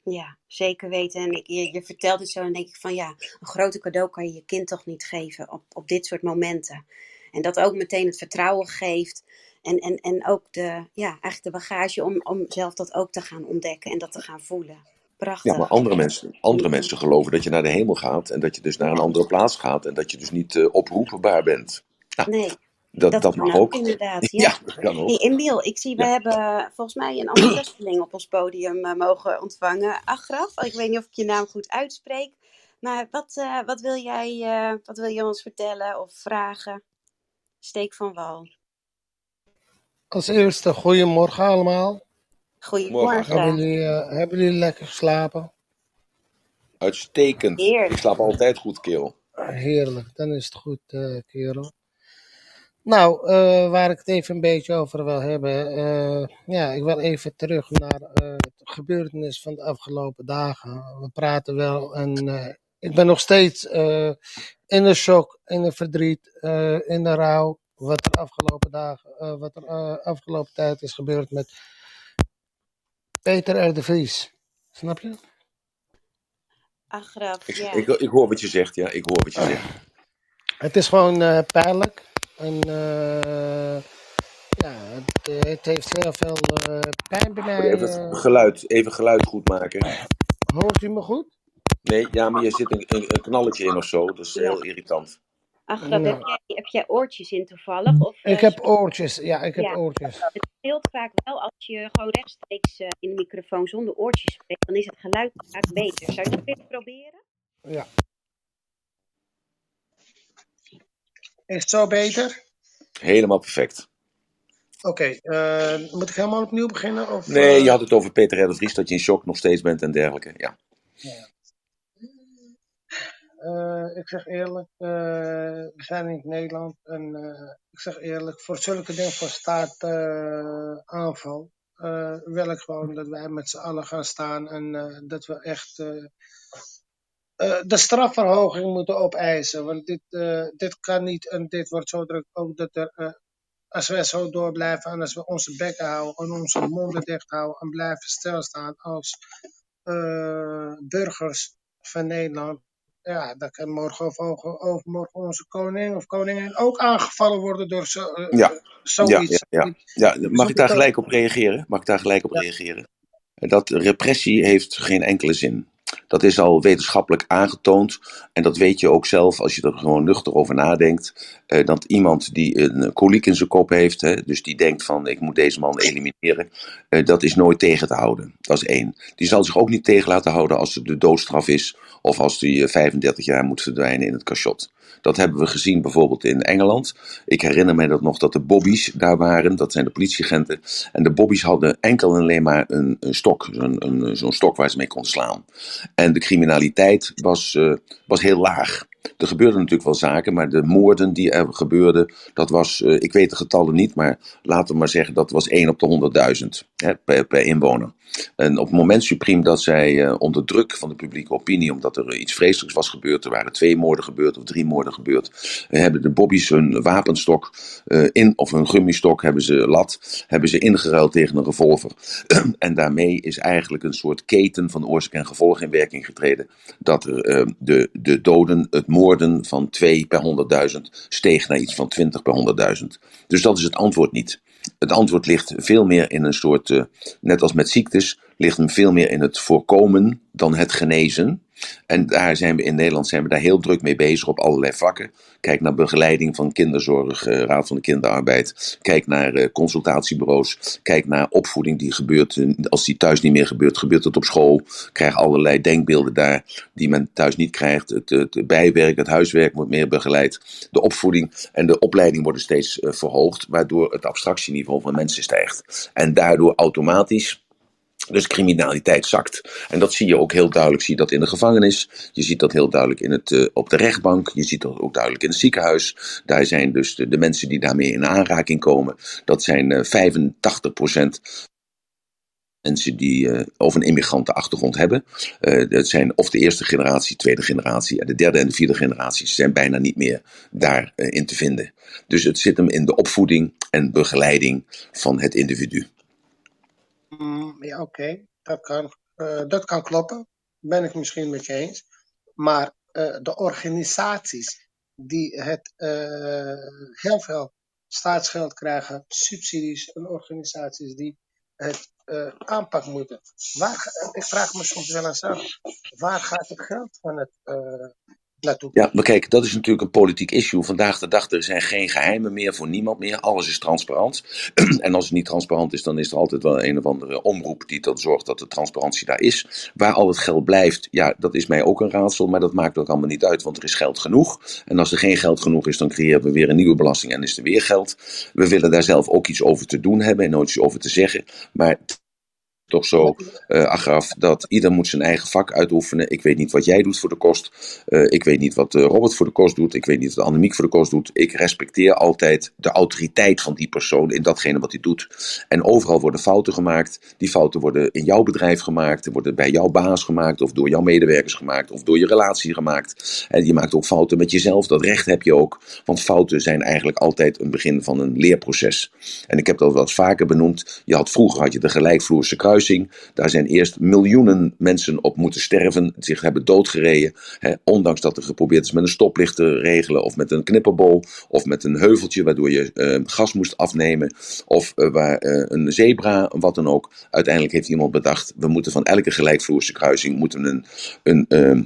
ja, zeker weten. En je, je vertelt het zo en denk ik van ja, een grote cadeau kan je je kind toch niet geven op, op dit soort momenten. En dat ook meteen het vertrouwen geeft. En, en, en ook de, ja, eigenlijk de bagage om, om zelf dat ook te gaan ontdekken en dat te gaan voelen. Prachtig. Ja, maar andere mensen, andere mensen geloven dat je naar de hemel gaat en dat je dus naar een andere plaats gaat en dat je dus niet eh, oproepbaar bent. Nou, Nee, dat, dat, mag ook inderdaad. Ja. Ja, dat kan ook. Hey, Emiel, ik zie, we Ja. hebben volgens mij een enthousiasteling op ons podium eh, mogen ontvangen. Agraf, ik weet niet of ik je naam goed uitspreek. Maar wat, eh, wat, wil jij, eh, wat wil je ons vertellen of vragen? Steek van wal. Als eerste, goedemorgen allemaal. Morgen. Goedemorgen. Hebben jullie, eh, hebben jullie lekker geslapen? Uitstekend. Ik slaap altijd goed, kerel. Heerlijk, dan is het goed, eh, kerel. Nou, eh, waar ik het even een beetje over wil hebben. eh, ja, ik wil even terug naar eh het gebeurtenis van de afgelopen dagen. We praten wel en eh, ik ben nog steeds eh, in de shock, in de verdriet, eh, in de rouw. Wat er afgelopen dagen, eh, wat er eh, afgelopen tijd is gebeurd met Peter R. de Vries. Snap je? Agraf, Ik, ja. ik, ik hoor wat je zegt, ja. Ik hoor wat je zegt. Het is gewoon eh, pijnlijk. En eh, ja, het, het heeft heel veel pijn bij mij. Even het geluid, even geluid goed maken. hoort u me goed? Nee, ja, maar je zit een, een, een knalletje in of zo. Dat is Ja. heel irritant. Nou. heb, jij, heb jij oortjes in toevallig? Of, Ik eh, heb oortjes. Ja, ik heb Ja. oortjes. Het scheelt vaak wel als je gewoon rechtstreeks eh, in de microfoon zonder oortjes spreekt. Dan is het geluid vaak beter. Zou je het willen proberen? Ja. Is het zo beter? Helemaal perfect. Oké, eh, moet ik helemaal opnieuw beginnen? Of, Nee, je had het over Peter R. Vries, dat je in shock nog steeds bent en dergelijke. Ja. Eh, ik zeg eerlijk, eh, we zijn in Nederland en eh, ik zeg eerlijk, voor zulke dingen van staataanval eh, wil ik gewoon dat wij met z'n allen gaan staan en dat we echt de strafverhoging moeten opeisen. Want dit, dit kan niet en dit wordt zo druk ook dat er, als wij zo door blijven en als we onze bekken houden en onze monden dicht houden en blijven stilstaan als burgers van Nederland. Ja, dan kan morgen of over- overmorgen onze koning of koningin ook aangevallen worden door zo, eh, Ja. eh, zoiets. Ja, ja, ja. ja, mag ik daar gelijk op reageren? Mag ik daar gelijk op reageren? Dat repressie heeft geen enkele zin. Dat is al wetenschappelijk aangetoond. En dat weet je ook zelf als je er gewoon nuchter over nadenkt. eh, dat iemand die een koliek in zijn kop heeft, hè, dus die denkt van ik moet deze man elimineren, eh, dat is nooit tegen te houden. Dat is één. Die zal zich ook niet tegen laten houden als het de doodstraf is of als die eh, 35 jaar moet verdwijnen in het cachot. Dat hebben we gezien bijvoorbeeld in Engeland. Ik herinner me dat nog dat de bobby's daar waren. Dat zijn de politieagenten. En de bobby's hadden enkel en alleen maar een, een stok. Zo'n stok waar ze mee konden slaan. En de criminaliteit was, eh, was heel laag. Er gebeurden natuurlijk wel zaken, maar de moorden die er gebeurden, dat was, eh, ik weet de getallen niet, maar laten we maar zeggen, dat was 1 op de 100.000 hè, per, per inwoner. En op het moment supriem dat zij eh, onder druk van de publieke opinie, omdat er iets vreselijks was gebeurd, er waren twee moorden gebeurd of drie moorden gebeurd, eh, hebben de bobby's hun wapenstok eh, in, of hun gummistok hebben ze lat, hebben ze ingeruild tegen een revolver. en daarmee is eigenlijk een soort keten van oorzaak en gevolg in werking getreden. Dat er de, de doden, het moorden van 2 per 100.000 steeg naar iets van 20 per 100.000. Dus dat is het antwoord niet. Het antwoord ligt veel meer in een soort, eh, net als met ziektes, ligt hem veel meer in het voorkomen dan het genezen. En daar zijn we in Nederland zijn we daar heel druk mee bezig op allerlei vakken. Kijk naar begeleiding van kinderzorg, eh, Raad van de Kinderarbeid. Kijk naar eh, consultatiebureaus. Kijk naar opvoeding die gebeurt. eh, Als die thuis niet meer gebeurt, gebeurt het op school. Krijg allerlei denkbeelden daar die men thuis niet krijgt. Het, bijwerk, het huiswerk wordt meer begeleid. De opvoeding en de opleiding worden steeds verhoogd, waardoor het abstractieniveau van mensen stijgt. En daardoor automatisch dus criminaliteit zakt. En dat zie je ook heel duidelijk. Zie je dat in de gevangenis. Je ziet dat heel duidelijk in het, uh, op de rechtbank. Je ziet dat ook duidelijk in het ziekenhuis. Daar zijn dus de, mensen die daarmee in aanraking komen. Dat zijn uh, 85% mensen die uh, of een immigrantenachtergrond hebben. Dat zijn of de eerste generatie, tweede generatie. En de derde en de vierde generatie zijn bijna niet meer daarin uh, te vinden. Dus het zit hem in de opvoeding en begeleiding van het individu. Mm, ja, oké, dat, kan, uh, dat kan kloppen. Ben ik misschien met je eens. Maar uh, de organisaties die het uh, heel veel staatsgeld krijgen, subsidies en organisaties die het aanpak moeten. Waar, ik vraag me soms wel eens af, waar gaat het geld van het Ja, maar kijk, dat is natuurlijk een politiek issue. Vandaag de dag, er zijn geen geheimen meer voor niemand meer. Alles is transparant. en als het niet transparant is, dan is er altijd wel een of andere omroep die dan zorgt dat de transparantie daar is. Waar al het geld blijft, ja, dat is mij ook een raadsel. Maar dat maakt ook allemaal niet uit, want er is geld genoeg. En als er geen geld genoeg is, dan creëren we weer een nieuwe belasting en is er weer geld. We willen daar zelf ook iets over te doen hebben en nooit iets over te zeggen. Maar toch zo, uh, Agraf, dat ieder moet zijn eigen vak uitoefenen. Ik weet niet wat jij doet voor de kost. Uh, ik weet niet wat uh, Robert voor de kost doet. Ik weet niet wat Annemiek voor de kost doet. Ik respecteer altijd de autoriteit van die persoon in datgene wat hij doet. En overal worden fouten gemaakt. Die fouten worden in jouw bedrijf gemaakt. Worden bij jouw baas gemaakt. Of door jouw medewerkers gemaakt. Of door je relatie gemaakt. En je maakt ook fouten met jezelf. Dat recht heb je ook. Want fouten zijn eigenlijk altijd een begin van een leerproces. En ik heb dat wel eens vaker benoemd. Je had, vroeger had je de gelijkvloerse kruis. Daar zijn eerst miljoenen mensen op moeten sterven, zich hebben doodgereden. Hè, ondanks dat er geprobeerd is met een stoplicht te regelen, of met een knipperbol, of met een heuveltje waardoor je uh, gas moest afnemen, of uh, waar, uh, een zebra, wat dan ook. Uiteindelijk heeft iemand bedacht: we moeten van elke gelijkvloerse kruising moeten een. een ehm,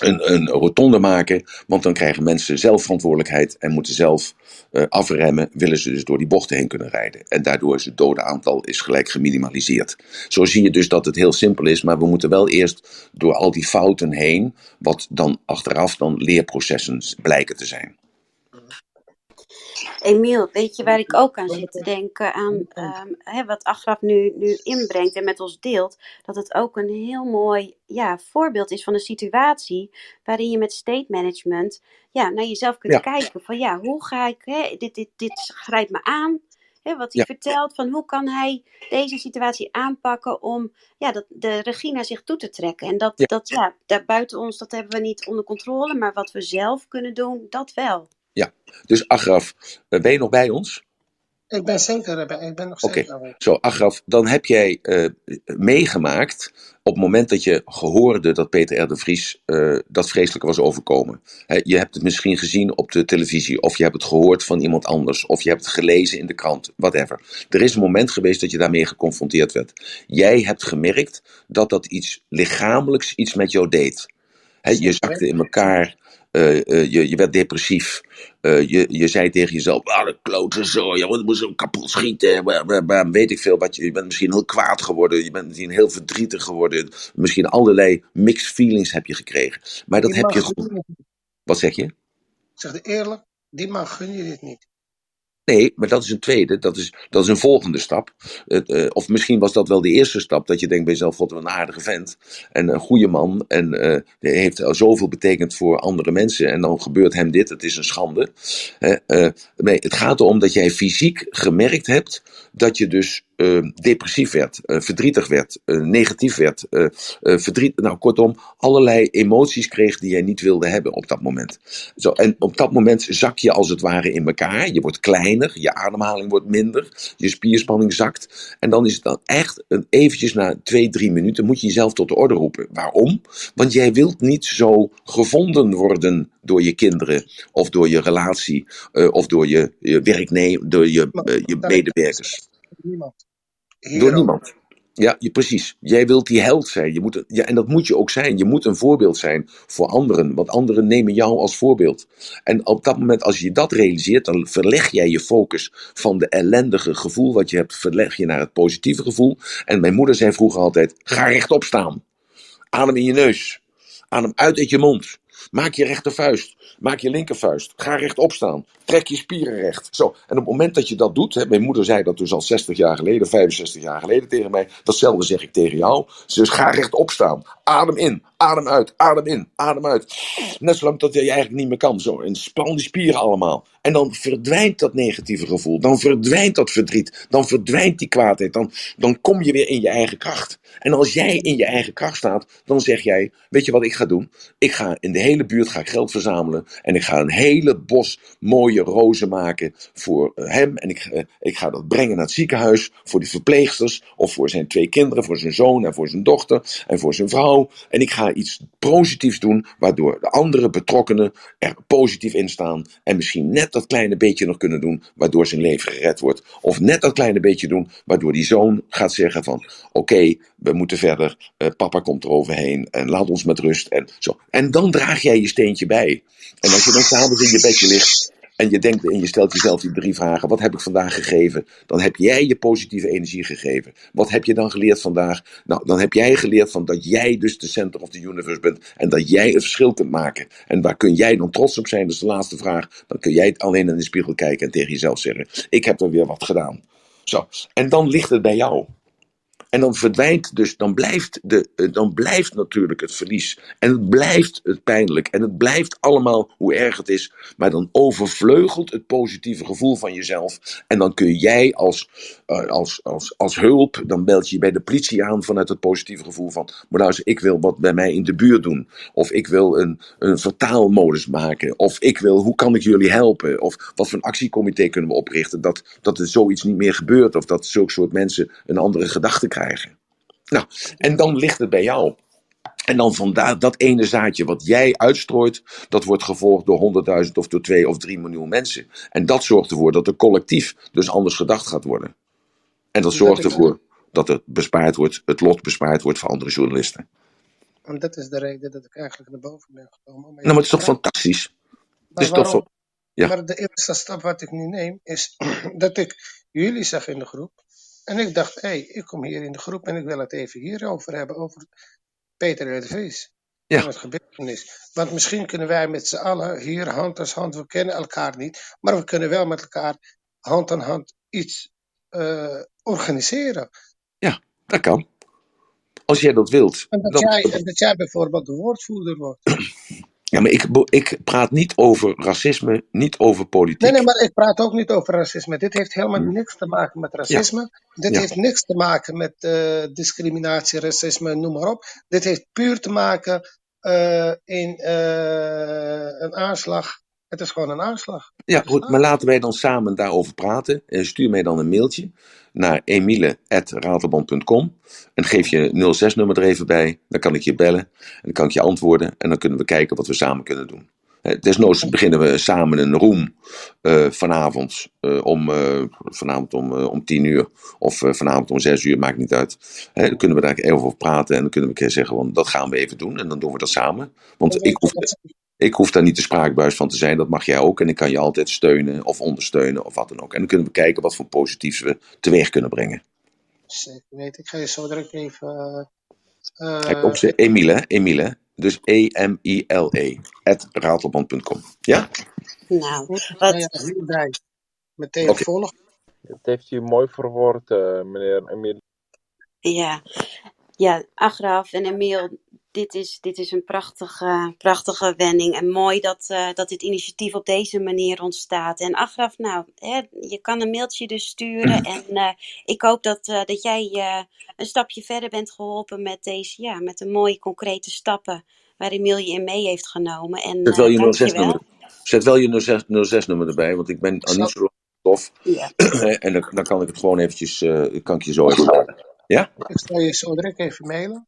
een, een, rotonde maken, want dan krijgen mensen zelf verantwoordelijkheid en moeten zelf uh, afremmen, willen ze dus door die bochten heen kunnen rijden. En daardoor is het dodenaantal is gelijk geminimaliseerd. Zo zie je dus dat het heel simpel is, maar we moeten wel eerst door al die fouten heen, wat dan achteraf dan leerprocessen blijken te zijn. Emiel, weet je waar ik ook aan zit te denken? Aan ehm, hè, wat Agraf nu, nu inbrengt en met ons deelt. Dat het ook een heel mooi ja, voorbeeld is van een situatie waarin je met state management ja, naar jezelf kunt Ja, kijken. Van ja, hoe ga ik, hè, dit, dit, dit grijpt me aan. Hè, wat hij ja, vertelt, van hoe kan hij deze situatie aanpakken om ja, dat, de regie naar zich toe te trekken. En dat, ja. dat ja, daar buiten ons, dat hebben we niet onder controle. Maar wat we zelf kunnen doen, dat wel. Ja. Dus Agraf, eh, ben je nog bij ons? Ik ben zeker erbij. Ik ben nog aanwezig. zo Agraf, dan heb jij eh, meegemaakt op het moment dat je gehoorde dat Peter R. de Vries eh, dat vreselijke was overkomen. Je hebt het misschien gezien op de televisie, of je hebt het gehoord van iemand anders, of je hebt het gelezen in de krant, whatever. Er is een moment geweest dat je daarmee geconfronteerd werd. Jij hebt gemerkt dat dat iets lichamelijks iets met jou deed. Je zakte in elkaar, eh, eh, je, je werd depressief. eh, je, je zei tegen jezelf, ah, de klote zo, wat moet zo kapot schieten, weet ik veel. Wat je, je bent misschien heel kwaad geworden, je bent misschien heel verdrietig geworden. Misschien allerlei mixed feelings heb je gekregen. Maar dat heb je je. Wat zeg je? Ik zeg het eerlijk, die man gun je dit niet. Nee, maar dat is een tweede, dat is, dat is een volgende stap. Eh, of misschien was dat wel de eerste stap, dat je denkt bij jezelf, wat een aardige vent. En een goede man, en die heeft zoveel betekend voor andere mensen. En dan gebeurt hem dit, het is een schande. Eh, nee, het gaat erom dat jij fysiek gemerkt hebt dat je dus eh, depressief werd, eh, verdrietig werd, eh, negatief werd, verdriet, nou kortom, allerlei emoties kreeg die jij niet wilde hebben op dat moment. Zo, en op dat moment zak je als het ware in elkaar. Je wordt kleiner, je ademhaling wordt minder, je spierspanning zakt. En dan is het dan echt een, eventjes na twee, drie minuten moet je jezelf tot de orde roepen. Waarom? Want jij wilt niet zo gevonden worden door je kinderen of door je relatie eh, of door je, je werknemer, door je, eh, je medewerkers. zeggen? Niemand. Door niemand. Ja, je, precies. Jij wilt die held zijn. Je moet, ja, en dat moet je ook zijn. Je moet een voorbeeld zijn voor anderen. Want anderen nemen jou als voorbeeld. En op dat moment, als je dat realiseert, dan verleg jij je focus van de ellendige gevoel wat je hebt, verleg je naar het positieve gevoel. En mijn moeder zei vroeger altijd: ga rechtop staan. Adem in je neus. Adem uit uit je mond. Maak je rechtervuist. Maak je linkervuist. Ga rechtop staan. Trek je spieren recht. Zo. En op het moment dat je dat doet. Hè, mijn moeder zei dat dus al 60 jaar geleden, 65 jaar geleden tegen mij. Datzelfde zeg ik tegen jou. Dus ga rechtop staan. Adem in. Adem uit. Adem in. Adem uit. Net zolang dat je eigenlijk niet meer kan. Zo. En span die spieren allemaal. En dan verdwijnt dat negatieve gevoel. Dan verdwijnt dat verdriet. Dan verdwijnt die kwaadheid. Dan, dan kom je weer in je eigen kracht. En als jij in je eigen kracht staat, dan zeg jij: Weet je wat ik ga doen? Ik ga in de hele buurt ga ik geld verzamelen. En ik ga een hele bos mooie rozen maken voor eh, hem. En ik, eh, ik ga dat brengen naar het ziekenhuis. Voor die verpleegsters. Of voor zijn twee kinderen. Voor zijn zoon en voor zijn dochter. En voor zijn vrouw. En ik ga iets positiefs doen. Waardoor de andere betrokkenen er positief in staan. En misschien net dat kleine beetje nog kunnen doen. Waardoor zijn leven gered wordt. Of net dat kleine beetje doen. Waardoor die zoon gaat zeggen van oké, we moeten verder. eh, papa komt er overheen. En laat ons met rust. En, zo. en dan draag jij je steentje bij. En als je dan s'avonds in je bedje ligt. En je denkt en je stelt jezelf die drie vragen. Wat heb ik vandaag gegeven? Dan heb jij je positieve energie gegeven. Wat heb je dan geleerd vandaag? Nou, dan heb jij geleerd van dat jij dus de center of the universe bent. En dat jij het verschil kunt maken. En waar kun jij dan trots op zijn? Dat is de laatste vraag. Dan kun jij alleen in de spiegel kijken en tegen jezelf zeggen. Ik heb er weer wat gedaan. Zo. En dan ligt het bij jou. En dan verdwijnt dus, dan blijft, de, eh, dan blijft natuurlijk het verlies. En het blijft het pijnlijk. En het blijft allemaal hoe erg het is. Maar dan overvleugelt het positieve gevoel van jezelf. En dan kun jij als, eh, als, als, als hulp, dan belt je bij de politie aan vanuit het positieve gevoel van. Maar luister, ik wil wat bij mij in de buurt doen. Of ik wil een, een vertaalmodus maken. Of ik wil, hoe kan ik jullie helpen? Of wat voor een actiecomité kunnen we oprichten? Dat, dat er zoiets niet meer gebeurt. Of dat zulke soort mensen een andere gedachte krijgen. Nou, en dan ligt het bij jou. En dan vandaar dat ene zaadje wat jij uitstrooit, dat wordt gevolgd door 100.000 of door 2 of 3 miljoen mensen. En dat zorgt ervoor dat er collectief dus anders gedacht gaat worden. En dat zorgt ervoor dat het bespaard wordt, het lot bespaard wordt voor andere journalisten. en dat is de reden dat ik eigenlijk naar boven ben gekomen. Om Nou, maar het is toch fantastisch? Maar is toch waarom? ja. Maar de eerste stap wat ik nu neem is dat ik jullie zag in de groep. En ik dacht, hé, hey, ik kom hier in de groep en ik wil het even hierover hebben, over Peter R. de Vries. Ja. van het gebeurtenis. Want misschien kunnen wij met z'n allen hier hand aan hand, we kennen elkaar niet, maar we kunnen wel met elkaar hand aan hand iets eh, organiseren. Dat kan. Als jij dat wilt. En dat, dan- jij, en dat jij bijvoorbeeld de woordvoerder wordt. Ja, maar ik, ik praat niet over racisme, niet over politiek. Nee, nee, maar ik praat ook niet over racisme. Dit heeft helemaal niks te maken met racisme. Dit Ja. heeft niks te maken met eh, discriminatie, racisme, noem maar op. Dit heeft puur te maken eh, in eh, een aanslag. Het is gewoon een aanslag. Ja, goed, maar laten wij dan samen daarover praten. Eh, Stuur mij dan een mailtje naar emile.ratelband.com en geef je 06-nummer er even bij. Dan kan ik je bellen en dan kan ik je antwoorden en dan kunnen we kijken wat we samen kunnen doen. Desnoods beginnen we samen een room eh, vanavond, eh, om, eh, vanavond om, om 10 uur of vanavond om 6 uur, maakt niet uit. Dan kunnen we daar even over praten en dan kunnen we een keer zeggen, want dat gaan we even doen en dan doen we dat samen. Want ik hoef, ik hoef daar niet de spraakbuis van te zijn, dat mag jij ook. En ik kan je altijd steunen of ondersteunen of wat dan ook. En dan kunnen we kijken wat voor positiefs we teweeg kunnen brengen. Zeker weten. Ik ga je zo direct even. eh, Kijk, op ze Emile? Emile. Dus E-M-I-L-E. At ratelband.com. Ja? Nou, wat- nou ja, meteen Oké. volgen. Dat heeft u mooi verwoord, eh, meneer Emile. Ja, ja Agraf en Emiel, dit is, dit is een prachtige, prachtige wending. En mooi dat, eh, dat dit initiatief op deze manier ontstaat. En Agraf, nou, hè, je kan een mailtje dus sturen. En eh, ik hoop dat, eh, dat jij een stapje verder bent geholpen met deze, ja, met de mooie concrete stappen waar Emiel je in mee heeft genomen. En Zet wel je dankjewel. 06-nummer. Zet wel je 06 06-nummer erbij, want ik ben al niet zo tof. Ja. en dan, dan kan ik het gewoon eventjes, kan ik je zo even. Ja? Oké, Ik zal je zo direct even mailen.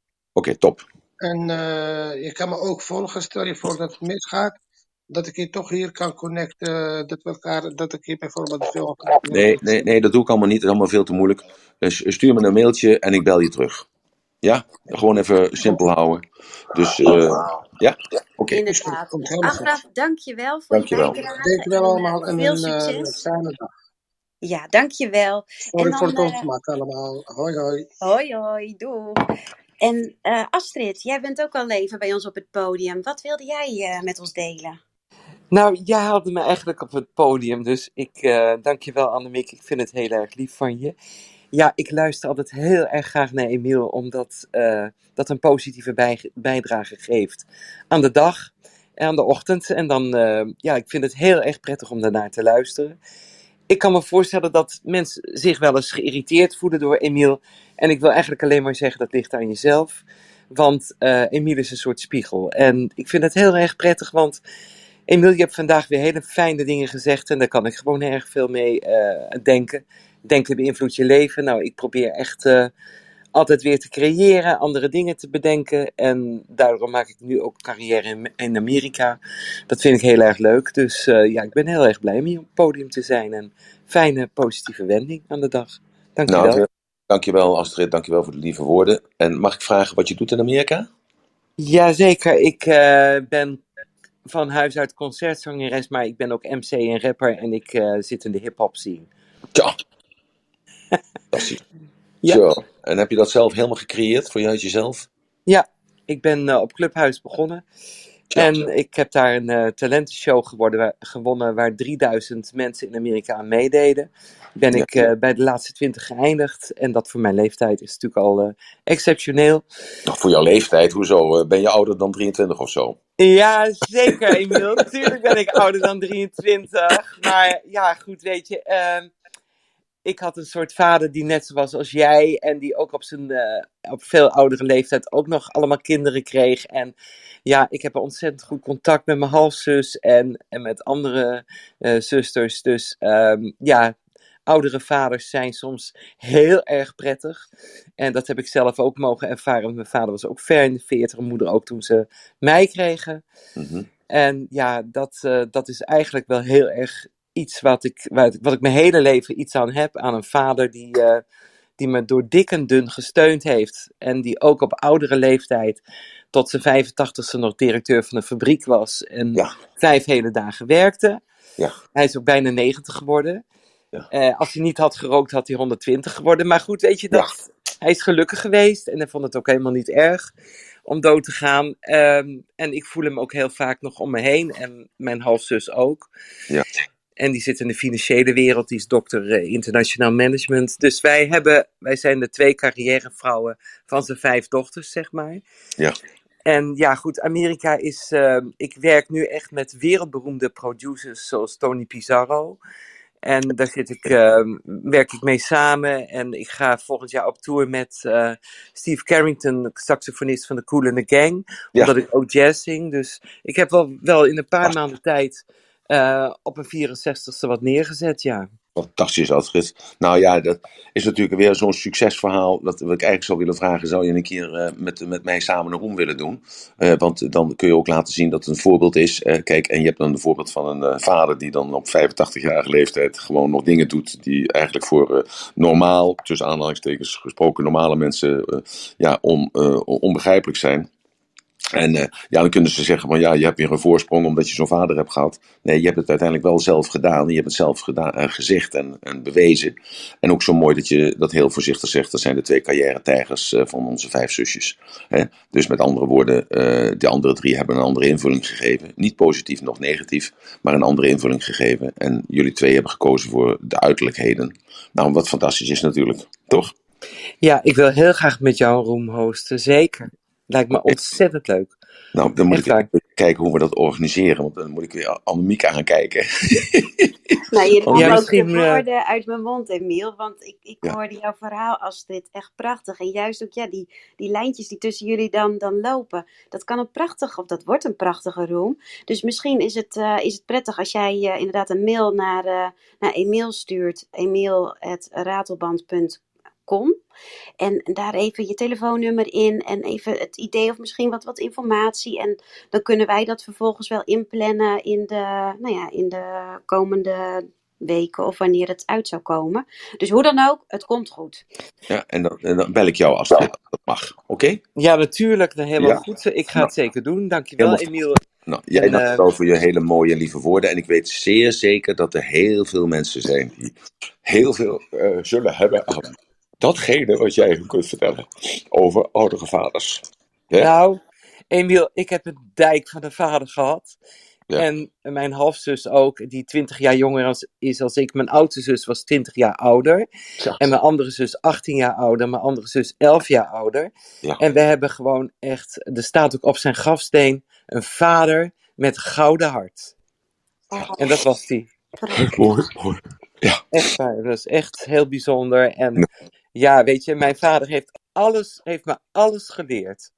top. En eh, je kan me ook volgen. Stel je voor dat het misgaat. Dat ik je toch hier kan connecten. Dat, we elkaar, dat ik hier bijvoorbeeld veel kan Nee, nee, nee, dat doe ik allemaal niet. Dat is allemaal veel te moeilijk. Dus stuur me een mailtje en ik bel je terug. Ja? Gewoon even simpel houden. Dus, eh, ja? Oké. Inderdaad. Agraf, dankjewel voor Dankjewel. je bijdrage. Dankjewel eh, allemaal en veel een eh, fijne dag. Ja, dankjewel. Sorry En voor dan, het eh, ongemak allemaal. Hoi hoi. Hoi, hoi, doei. En eh, Astrid, jij bent ook al even bij ons op het podium. Wat wilde jij eh, met ons delen? Nou, jij haalde me eigenlijk op het podium, dus ik eh dank je wel Annemiek. Ik vind het heel erg lief van je. Ja, ik luister altijd heel erg graag naar Emiel, omdat eh, dat een positieve bij- bijdrage geeft aan de dag en aan de ochtend. En dan, eh, ja, ik vind het heel erg prettig om daarnaar te luisteren. Ik kan me voorstellen dat mensen zich wel eens geïrriteerd voelen door Emiel. En ik wil eigenlijk alleen maar zeggen, dat ligt aan jezelf. Want eh Emiel is een soort spiegel. En ik vind het heel erg prettig, want Emiel, je hebt vandaag weer hele fijne dingen gezegd en daar kan ik gewoon erg veel mee eh, denken. Denken beïnvloedt je leven. Nou, ik probeer echt eh, altijd weer te creëren, andere dingen te bedenken. En daardoor maak ik nu ook carrière in, in Amerika. Dat vind ik heel erg leuk. Dus eh, ja, ik ben heel erg blij om hier op het podium te zijn. En fijne, positieve wending aan de dag. Dank je wel. Nou, dankjewel Astrid, dankjewel voor de lieve woorden. En mag ik vragen wat je doet in Amerika? Jazeker, ik eh, ben van huis uit concertzangeres, maar ik ben ook MC en rapper en ik eh, zit in de hip-hop scene. Tja. Fantastisch. Ja. Zo. En heb je dat zelf helemaal gecreëerd voor jezelf? Ja, ik ben eh, op Clubhuis begonnen. En ik heb daar een eh, talentenshow geworden, gewonnen waar 3000 mensen in Amerika aan meededen. Ben Ja. ik eh, bij de laatste 20 geëindigd. En dat voor mijn leeftijd is natuurlijk al exceptioneel. Nog voor jouw leeftijd, hoezo? Ben je ouder dan 23 of zo? Ja, zeker, Emiel. Natuurlijk ben ik ouder dan 23. Maar ja, goed, weet je. Ik had een soort vader die net zo was als jij. En die ook op zijn eh, op veel oudere leeftijd ook nog allemaal kinderen kreeg. En ja, ik heb ontzettend goed contact met mijn halfzus en, en met andere eh, zusters. Dus ehm, ja, oudere vaders zijn soms heel erg prettig. En dat heb ik zelf ook mogen ervaren. Want mijn vader was ook ver in de 40 en moeder ook toen ze mij kregen. Mhm. En ja, dat, eh, dat is eigenlijk wel heel erg iets wat ik, wat, wat ik mijn hele leven iets aan heb. Aan een vader die, eh, die me door dik en dun gesteund heeft. En die ook op oudere leeftijd tot zijn 85ste nog directeur van een fabriek was. En Ja. vijf hele dagen werkte. Ja. Hij is ook bijna 90 geworden. Ja. Eh, als hij niet had gerookt, had hij 120 geworden. Maar goed, weet je, dat, hij is gelukkig geweest. En hij vond het ook helemaal niet erg om dood te gaan. Ehm, en ik voel hem ook heel vaak nog om me heen. En mijn halfzus ook. Ja. En die zit in de financiële wereld. Die is dokter eh, internationaal management. Dus wij, hebben, wij zijn de twee carrièrevrouwen van zijn vijf dochters, zeg maar. Ja. En ja, goed, Amerika is. ehm, ik werk nu echt met wereldberoemde producers zoals Tony Pizarro. En daar zit ik, ehm, werk ik mee samen. En ik ga volgend jaar op tour met eh, Steve Carrington, saxofonist van de Cool and the Gang. Ja. Omdat ik ook jazz zing. Dus ik heb wel, wel in een paar maanden tijd eh, op een 64ste wat neergezet, ja. Fantastisch, Astrid. Nou ja, dat is natuurlijk weer zo'n succesverhaal. Dat wat ik eigenlijk zou willen vragen: zou je een keer eh, met, met mij samen een room willen doen? Eh, want dan kun je ook laten zien dat het een voorbeeld is. Kijk, en je hebt dan een voorbeeld van een vader die dan op 85-jarige leeftijd gewoon nog dingen doet die eigenlijk voor normaal, tussen aanhalingstekens gesproken, normale mensen ja, on, onbegrijpelijk zijn. En eh, ja, dan kunnen ze zeggen van ja, je hebt weer een voorsprong omdat je zo'n vader hebt gehad. Nee, je hebt het uiteindelijk wel zelf gedaan. Je hebt het zelf gedaan, eh, gezegd en, en bewezen. En ook zo mooi dat je dat heel voorzichtig zegt. Dat zijn de twee carrière-tijgers eh, van onze vijf zusjes. Hè? Dus met andere woorden, de andere drie hebben een andere invulling gegeven. Niet positief, nog negatief, maar een andere invulling gegeven. En jullie twee hebben gekozen voor de uiterlijkheden. Nou, wat fantastisch is natuurlijk, toch? Ja, ik wil heel graag met jou een room hosten, zeker. Lijkt me ontzettend leuk. Nou, dan moet Echt ik waar. kijken hoe we dat organiseren. Want dan moet ik weer Annemiek aankijken. Nou, je nam ja, ook misschien, de eh, woorden uit mijn mond, Emiel. Want ik, ik Ja. hoorde jouw verhaal als dit echt prachtig. En juist ook ja, die, die lijntjes die tussen jullie dan, dan lopen. Dat kan een prachtig, of dat wordt een prachtige room. Dus misschien is het, eh, is het prettig als jij eh, inderdaad een mail naar, eh naar Emiel stuurt. emiel.ratelband.com En daar even je telefoonnummer in en even het idee of misschien wat, wat informatie. En dan kunnen wij dat vervolgens wel inplannen in de, nou ja, in de komende weken of wanneer het uit zou komen. Dus hoe dan ook, het komt goed. Ja, en dan, en dan bel ik jou als dat mag. Oké? Ja, natuurlijk. nou, Helemaal Ja. goed. Ik ga Nou, het zeker doen. Dankjewel, helemaal Emiel. Nou, jij En, dank eh, je hele mooie en lieve woorden. En ik weet zeer zeker dat er heel veel mensen zijn die heel veel eh, zullen hebben aan datgene wat jij hun kunt vertellen over oudere vaders. Hè? Nou, Emiel, ik heb een dijk van een vader gehad. Ja. En mijn halfzus ook, die 20 jaar jonger als- is als ik. Mijn oudste zus was 20 jaar ouder. Ja. En mijn andere zus 18 jaar ouder. Mijn andere zus 11 jaar ouder. Ja. En we hebben gewoon echt, er staat ook op zijn grafsteen, een vader met gouden hart. En dat was die. Mooi, mooi. Echt waar, dat is echt heel bijzonder. En Ja. ja, weet je, mijn vader heeft alles, heeft me alles geleerd.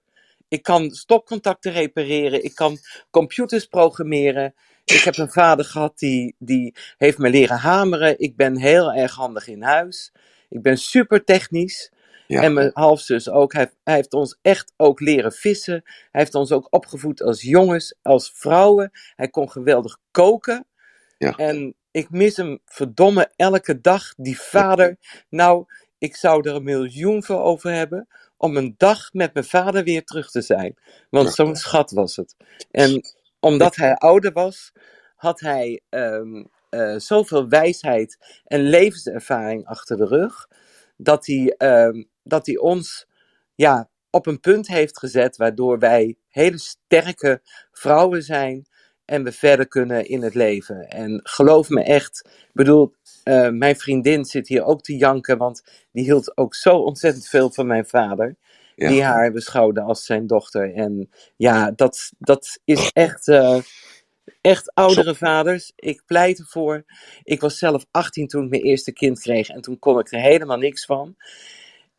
Ik kan stopcontacten repareren, ik kan computers programmeren. Ik heb een vader gehad die, die heeft me leren hameren. Ik ben heel erg handig in huis. Ik ben super technisch. Ja. En mijn halfzus ook. Hij, hij heeft ons echt ook leren vissen. Hij heeft ons ook opgevoed als jongens, als vrouwen. Hij kon geweldig koken. Ja. En ik mis hem verdomme elke dag, die vader. Nou, ik zou er een miljoen voor over hebben om een dag met mijn vader weer terug te zijn. Want zo'n schat was het. En omdat hij ouder was, had hij ehm, eh, zoveel wijsheid en levenservaring achter de rug, dat hij, ehm, dat hij ons ja, op een punt heeft gezet waardoor wij hele sterke vrouwen zijn en we verder kunnen in het leven. En geloof me echt, bedoel, eh, mijn vriendin zit hier ook te janken, want die hield ook zo ontzettend veel van mijn vader. Ja. Die haar beschouwde als zijn dochter. En ja, dat, dat is echt, eh, echt oudere vaders. Ik pleit ervoor. Ik was zelf 18 toen ik mijn eerste kind kreeg. En toen kon ik er helemaal niks van.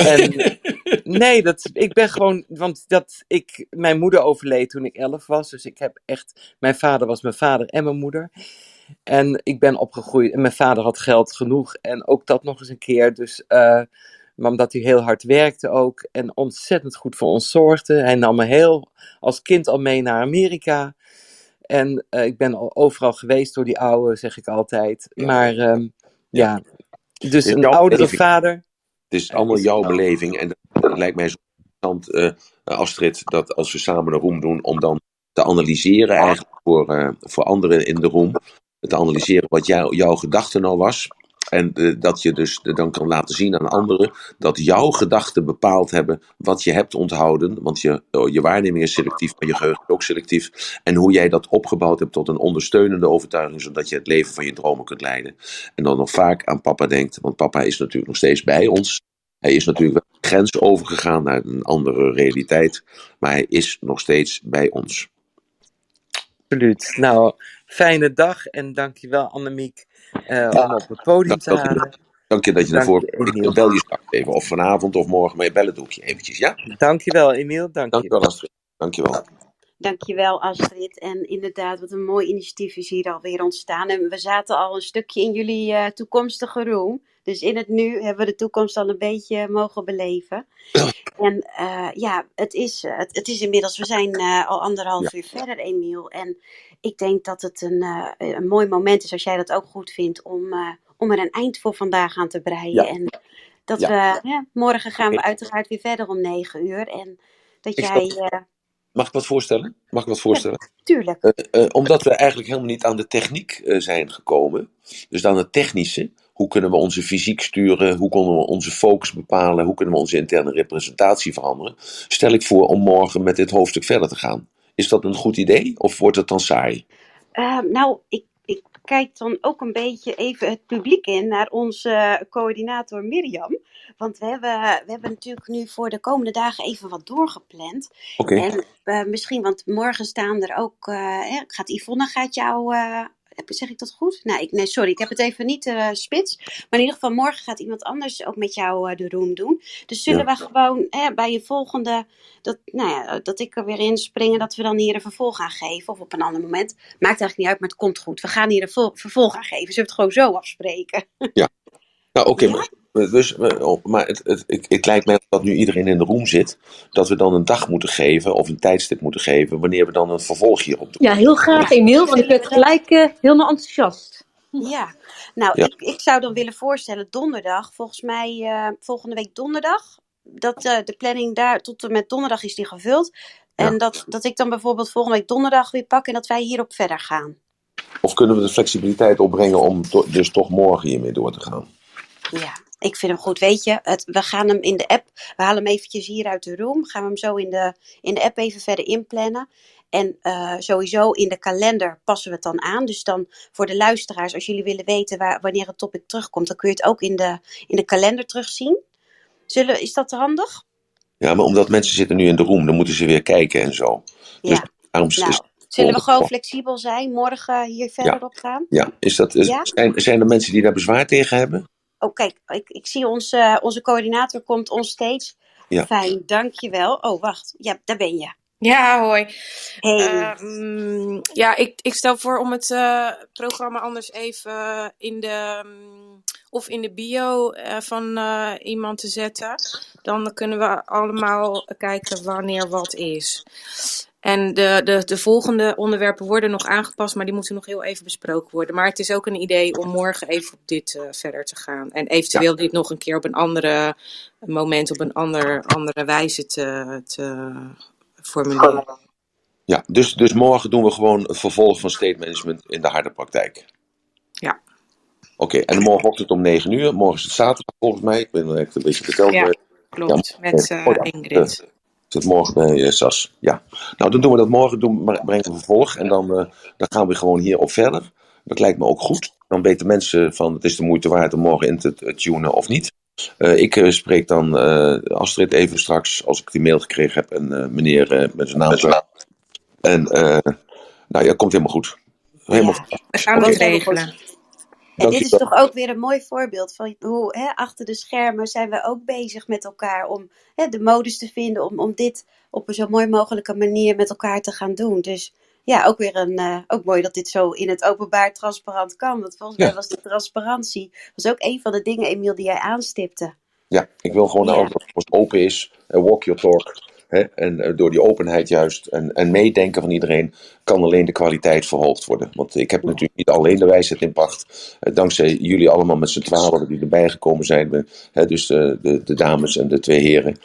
En nee, dat, ik ben gewoon, want dat, ik, mijn moeder overleed toen ik 11 was. Dus ik heb echt, mijn vader was mijn vader en mijn moeder. En ik ben opgegroeid en mijn vader had geld genoeg. En ook dat nog eens een keer. Dus, eh, maar omdat hij heel hard werkte ook en ontzettend goed voor ons zorgde. Hij nam me heel als kind al mee naar Amerika. En eh, ik ben al overal geweest door die oude, zeg ik altijd. Ja. Maar ehm, ja, dus een oudere vader. Het is allemaal jouw beleving. En dat lijkt mij zo interessant, eh, Astrid, dat als we samen een room doen, om dan te analyseren eigenlijk voor, eh, voor anderen in de room. Te analyseren wat jou, jouw gedachte nou was. En eh, dat je dus eh, dan kan laten zien aan anderen dat jouw gedachten bepaald hebben wat je hebt onthouden. Want je, oh, je waarneming is selectief, maar je geheugen is ook selectief. En hoe jij dat opgebouwd hebt tot een ondersteunende overtuiging, zodat je het leven van je dromen kunt leiden. En dan nog vaak aan papa denkt, want papa is natuurlijk nog steeds bij ons. Hij is natuurlijk wel grens overgegaan naar een andere realiteit, maar hij is nog steeds bij ons. Absoluut. Nou, fijne dag en dankjewel Annemiek eh om op het podium te halen. dank je dat je ervoor. Ik bel je straks even, of vanavond of morgen, maar je bellen doe ik je eventjes, ja? Dankjewel Emiel, dank je. Dankjewel Astrid. Dankjewel. Dankjewel Astrid. En inderdaad, wat een mooi initiatief is hier alweer ontstaan. En we zaten al een stukje in jullie eh, toekomstige room. Dus in het nu hebben we de toekomst al een beetje mogen beleven. En eh, ja, het is, eh, het, het is inmiddels, we zijn al anderhalf Ja. uur verder, Emiel. En ik denk dat het een, een mooi moment is, als jij dat ook goed vindt, om, om er een eind voor vandaag aan te breien. Ja. En dat Ja. we, morgen gaan we uiteraard weer verder om negen uur. En dat Ik jij, Mag ik wat voorstellen? Mag ik wat voorstellen? tuurlijk, Eh, eh, omdat we eigenlijk helemaal niet aan de techniek eh, zijn gekomen, dus aan het technische, hoe kunnen we onze fysiek sturen, hoe kunnen we onze focus bepalen, hoe kunnen we onze interne representatie veranderen, stel ik voor om morgen met dit hoofdstuk verder te gaan. Is dat een goed idee of wordt het dan saai? Nou, ik, ik kijk dan ook een beetje even het publiek in naar onze coördinator Mirjam. Want we hebben, we hebben natuurlijk nu voor de komende dagen even wat doorgepland. Oké, En eh, misschien, want morgen staan er ook. eh, gaat Yvonne gaat jou. eh, zeg ik dat goed? Nou, ik, nee, sorry, ik heb het even niet spits. Maar in ieder geval, morgen gaat iemand anders ook met jou de room doen. Dus zullen we gewoon bij je volgende. Dat, nou ja, dat ik er weer in spring en dat we dan hier een vervolg aan geven. Of op een ander moment. Maakt eigenlijk niet uit, maar het komt goed. We gaan hier een vol- vervolg aan geven. Zullen we het gewoon zo afspreken? nou oké, Ja? Maar, dus, maar het, het, het, het lijkt mij dat nu iedereen in de room zit, dat we dan een dag moeten geven of een tijdstip moeten geven wanneer we dan een vervolg hierop doen. Ja, heel graag. Emiel, want ik werd gelijk eh, helemaal enthousiast. Ja, nou, Ja. ik, ik zou dan willen voorstellen, donderdag, volgens mij eh, volgende week donderdag, dat eh, de planning daar tot en met donderdag is die gevuld. En Ja. dat, dat ik dan bijvoorbeeld volgende week donderdag weer pak en dat wij hierop verder gaan. Of kunnen we de flexibiliteit opbrengen om to- dus toch morgen hiermee door te gaan? Ja, ik vind hem goed. Weet je, het, we gaan hem in de app, we halen hem eventjes hier uit de room, gaan we hem zo in de, in de app even verder inplannen. En eh, sowieso in de kalender passen we het dan aan. Dus dan voor de luisteraars, als jullie willen weten waar, wanneer het topic terugkomt, dan kun je het ook in de, in de kalender terugzien. Zullen, is dat handig? Ja, maar omdat mensen zitten nu in de room, dan moeten ze weer kijken en zo. Dus Ja. daarom Nou, is, zullen we gewoon flexibel zijn, morgen hier verder op gaan? ja, is dat, is- Ja? zijn, zijn er mensen die daar bezwaar tegen hebben? Oh, kijk, ik, ik zie onze, onze coördinator komt onstage. Ja. Fijn, dankjewel. Oh, wacht. Ja, daar ben je. Ja, hoi. Hey. Ehm, ja, ik, ik stel voor om het eh, programma anders even in de, mm, of in de bio eh, van eh, iemand te zetten. Dan kunnen we allemaal kijken wanneer wat is. En de, de, de volgende onderwerpen worden nog aangepast, maar die moeten nog heel even besproken worden. Maar het is ook een idee om morgen even op dit eh, verder te gaan. En eventueel dit nog een keer op een andere moment, op een ander, andere wijze te, te formuleren. Ja, dus, dus morgen doen we gewoon het vervolg van state management in de harde praktijk. Ja. Oké, en morgenochtend om 9 uur. Morgen is het zaterdag volgens mij. Ik ben echt een beetje verteld. Ja, eh, klopt. Ja, Met ja, Ingrid. Zit morgen bij eh, SAS. Ja. Nou, dan doen we dat morgen. Doen, maar brengen we vervolg. En dan, eh, dan gaan we gewoon hierop verder. Dat lijkt me ook goed. Dan weten mensen van het is de moeite waard om morgen in te tunen of niet. Eh, ik spreek dan eh, Astrid even straks als ik die mail gekregen heb. En eh, meneer eh, met zijn naam. En eh, nou ja, komt helemaal goed. Helemaal Ja. goed. We gaan Oké. het regelen. En dit is toch ook weer een mooi voorbeeld van hoe hè, achter de schermen zijn we ook bezig met elkaar om hè, de modus te vinden om, om dit op een zo mooi mogelijke manier met elkaar te gaan doen. Dus ja, ook weer een, eh, ook mooi dat dit zo in het openbaar transparant kan. Want volgens Ja. mij was de transparantie was ook een van de dingen, Emiel, die jij aanstipte. Ja, ik wil gewoon Ja. dat alles open is. En walk your talk. Hè? En eh, door die openheid juist en, en meedenken van iedereen kan alleen de kwaliteit verhoogd worden. Want ik heb natuurlijk niet alleen de wijsheid in pacht. Eh, dankzij jullie allemaal met z'n twaalf die erbij gekomen zijn. Hè, dus eh, de, de dames en de twee heren.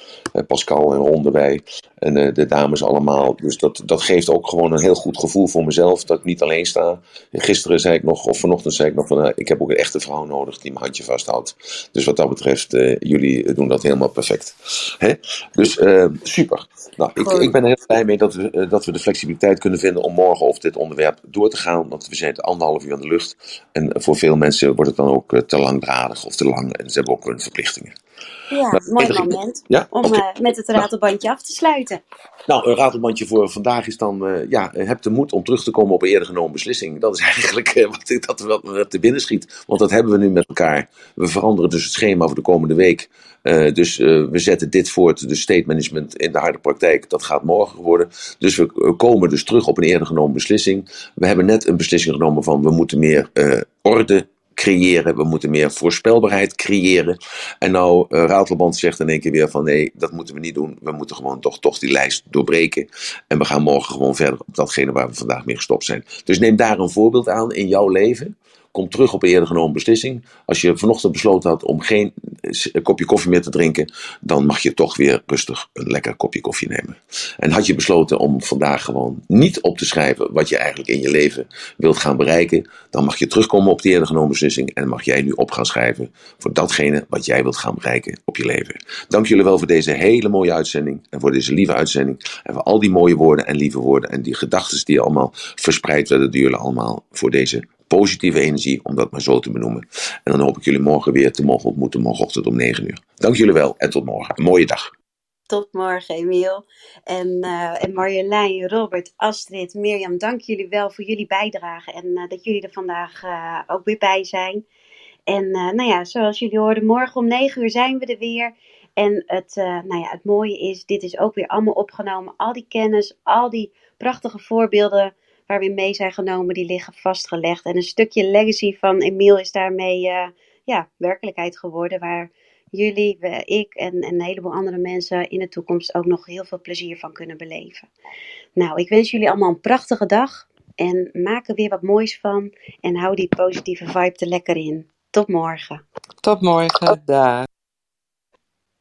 Pascal en Ron erbij. En eh, de dames allemaal. Dus dat, dat geeft ook gewoon een heel goed gevoel voor mezelf. Dat ik niet alleen sta. Gisteren zei ik nog, of vanochtend zei ik nog van... ik heb ook een echte vrouw nodig die mijn handje vasthoudt. Dus wat dat betreft, jullie doen dat helemaal perfect. Hè? Dus super. Nou, ik, ik ben er heel blij mee dat we, eh, dat we de flexibiliteit kunnen vinden om morgen over dit onderwerp door te gaan. Want we zijn het anderhalf uur aan de lucht. En voor veel mensen wordt het dan ook eh, te langdradig of te lang. En ze hebben ook hun verplichtingen. Ja, mooi moment Ja, om eh, met het ratelbandje af te sluiten. Nou, een ratelbandje voor vandaag is dan, eh, ja, heb de moed om terug te komen op een eerder genomen beslissing. Dat is eigenlijk eh, wat, ik- dat, wat me te binnen schiet. Want dat hebben we nu met elkaar. We veranderen dus het schema voor de komende week. Eh, dus eh, we zetten dit voort, de state management in de harde praktijk. Dat gaat morgen worden. Dus we eh, komen dus terug op een eerder genomen beslissing. We hebben net een beslissing genomen van we moeten meer eh, orde creëren. We moeten meer voorspelbaarheid creëren. En nou, Ratelband zegt in één keer weer van nee, dat moeten we niet doen. We moeten gewoon toch, toch die lijst doorbreken. En we gaan morgen gewoon verder op datgene waar we vandaag mee gestopt zijn. Dus neem daar een voorbeeld aan in jouw leven. Kom terug op een eerder genomen beslissing. Als je vanochtend besloten had om geen kopje koffie meer te drinken, dan mag je toch weer rustig een lekker kopje koffie nemen. En had je besloten om vandaag gewoon niet op te schrijven wat je eigenlijk in je leven wilt gaan bereiken, dan mag je terugkomen op die eerder genomen beslissing en mag jij nu op gaan schrijven voor datgene wat jij wilt gaan bereiken op je leven. Dank jullie wel voor deze hele mooie uitzending en voor deze lieve uitzending en voor al die mooie woorden en lieve woorden en die gedachten die allemaal verspreid werden door jullie allemaal voor deze positieve energie, om dat maar zo te benoemen. En dan hoop ik jullie morgen weer te mogen ontmoeten, morgenochtend om 9 uur. Dank jullie wel en tot morgen. Een mooie dag. Tot morgen, Emiel. En, eh, en Marjolein, Robert, Astrid, Mirjam, dank jullie wel voor jullie bijdrage. En eh, dat jullie er vandaag eh, ook weer bij zijn. En nou ja, zoals jullie hoorden, morgen om 9 uur zijn we er weer. En het, nou ja, het mooie is, dit is ook weer allemaal opgenomen. Al die kennis, al die prachtige voorbeelden waar we mee zijn genomen, die liggen vastgelegd. En een stukje legacy van Emiel is daarmee eh, ja, werkelijkheid geworden. Waar jullie, we, ik en, en een heleboel andere mensen in de toekomst ook nog heel veel plezier van kunnen beleven. Nou, ik wens jullie allemaal een prachtige dag. En maak er weer wat moois van. En hou die positieve vibe er lekker in. Tot morgen. Tot morgen. Dag.